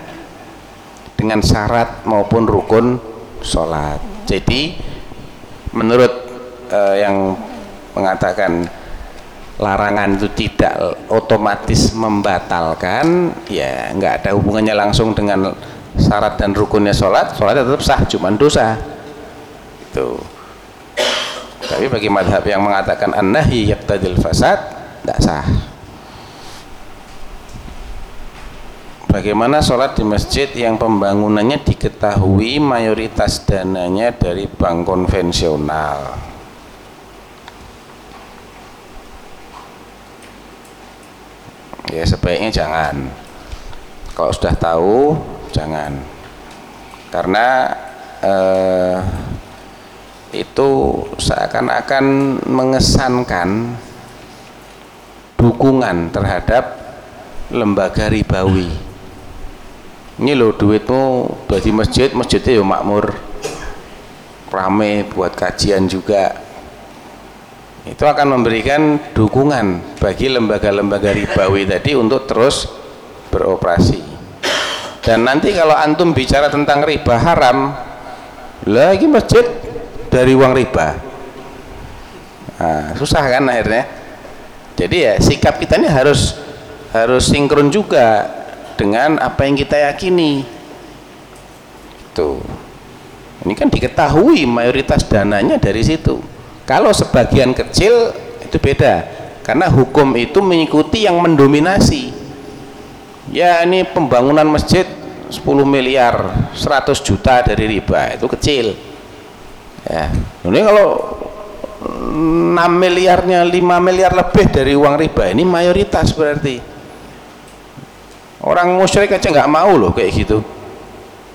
Speaker 1: dengan syarat maupun rukun sholat. Jadi menurut uh, yang mengatakan larangan itu tidak otomatis membatalkan ya nggak ada hubungannya langsung dengan syarat dan rukunnya sholat. Sholat tetap sah cuma dosa. Itu. Tapi bagi madhab yang mengatakan an-nahi yaqtadil fasad tidak sah. Bagaimana sholat di masjid yang pembangunannya diketahui mayoritas dananya dari bank konvensional ya sebaiknya jangan. Kalau sudah tahu jangan. Karena eh, itu seakan-akan mengesankan dukungan terhadap lembaga ribawi. Ini loh duitmu di masjid masjidnya ya makmur. Rame buat kajian juga itu akan memberikan dukungan bagi lembaga-lembaga ribawi tadi untuk terus beroperasi. Dan nanti kalau antum bicara tentang riba haram lagi masjid dari uang riba. Nah, susah kan akhirnya. Jadi ya sikap kita ini harus harus sinkron juga dengan apa yang kita yakini. Tuh ini kan diketahui mayoritas dananya dari situ kalau sebagian kecil itu beda. Karena hukum itu mengikuti yang mendominasi. Ya ini pembangunan masjid 10 miliar 100 juta dari riba itu kecil. Ya. Ini kalau 6 miliarnya 5 miliar lebih dari uang riba ini mayoritas berarti. Orang musyrik aja nggak mau loh kayak gitu.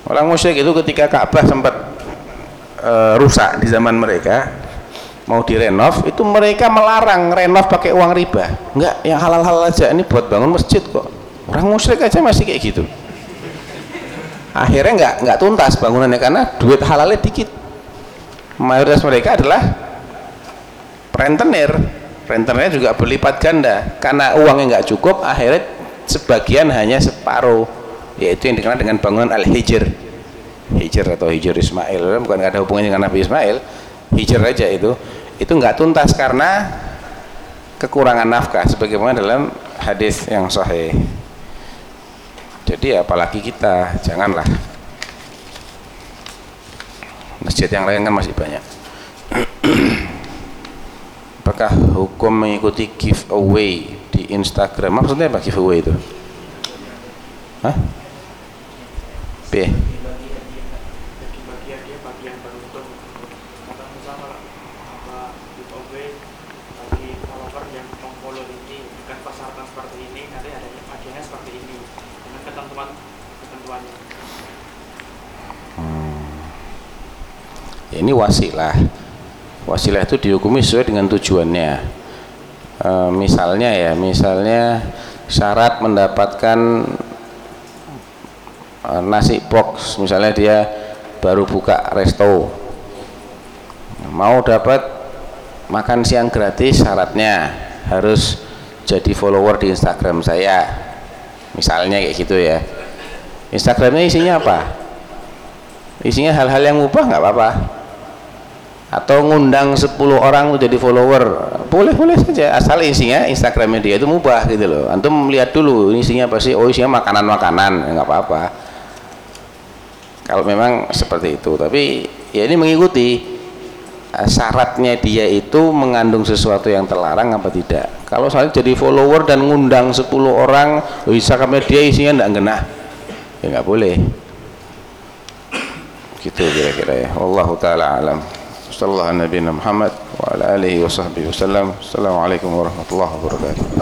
Speaker 1: Orang musyrik itu ketika Ka'bah sempat uh, rusak di zaman mereka mau direnov itu mereka melarang renov pakai uang riba. Enggak yang halal-halal aja ini buat bangun masjid kok. Orang musyrik aja masih kayak gitu. Akhirnya enggak enggak tuntas bangunannya karena duit halalnya dikit. Mayoritas mereka adalah rentenir. Rentenir juga berlipat ganda. Karena uangnya enggak cukup akhirnya sebagian hanya separuh. Yaitu yang dikenal dengan bangunan al-hijr. Hijr atau hijr Ismail. Bukan ada hubungannya dengan Nabi Ismail. Hijr aja itu itu nggak tuntas karena kekurangan nafkah sebagaimana dalam hadis yang sahih. Jadi apalagi kita janganlah. Masjid yang lain kan masih banyak. Apakah hukum mengikuti giveaway di Instagram? Maksudnya apa giveaway itu? Hah? B ini wasilah. Wasilah itu dihukumi sesuai dengan tujuannya. E, misalnya ya misalnya syarat mendapatkan e, nasi box. Misalnya dia baru buka resto. Mau dapat makan siang gratis syaratnya harus jadi follower di Instagram saya. Misalnya kayak gitu ya. Instagramnya isinya apa? Isinya hal-hal yang mubah nggak apa-apa atau ngundang 10 orang jadi follower. Boleh-boleh saja asal isinya Instagramnya dia itu mubah gitu loh. Antum lihat dulu isinya apa sih? Oh isinya makanan-makanan ya nggak apa-apa. Kalau memang seperti itu tapi ya ini mengikuti eh, syaratnya dia itu mengandung sesuatu yang terlarang apa tidak. Kalau saya jadi follower dan ngundang 10 orang oh Instagramnya dia isinya enggak genah. Ya nggak boleh. Gitu kira-kira ya. Allah taala alam sallallahu alaihi Muhammad wa ala alihi wa sahbihi wasallam assalamualaikum warahmatullahi wabarakatuh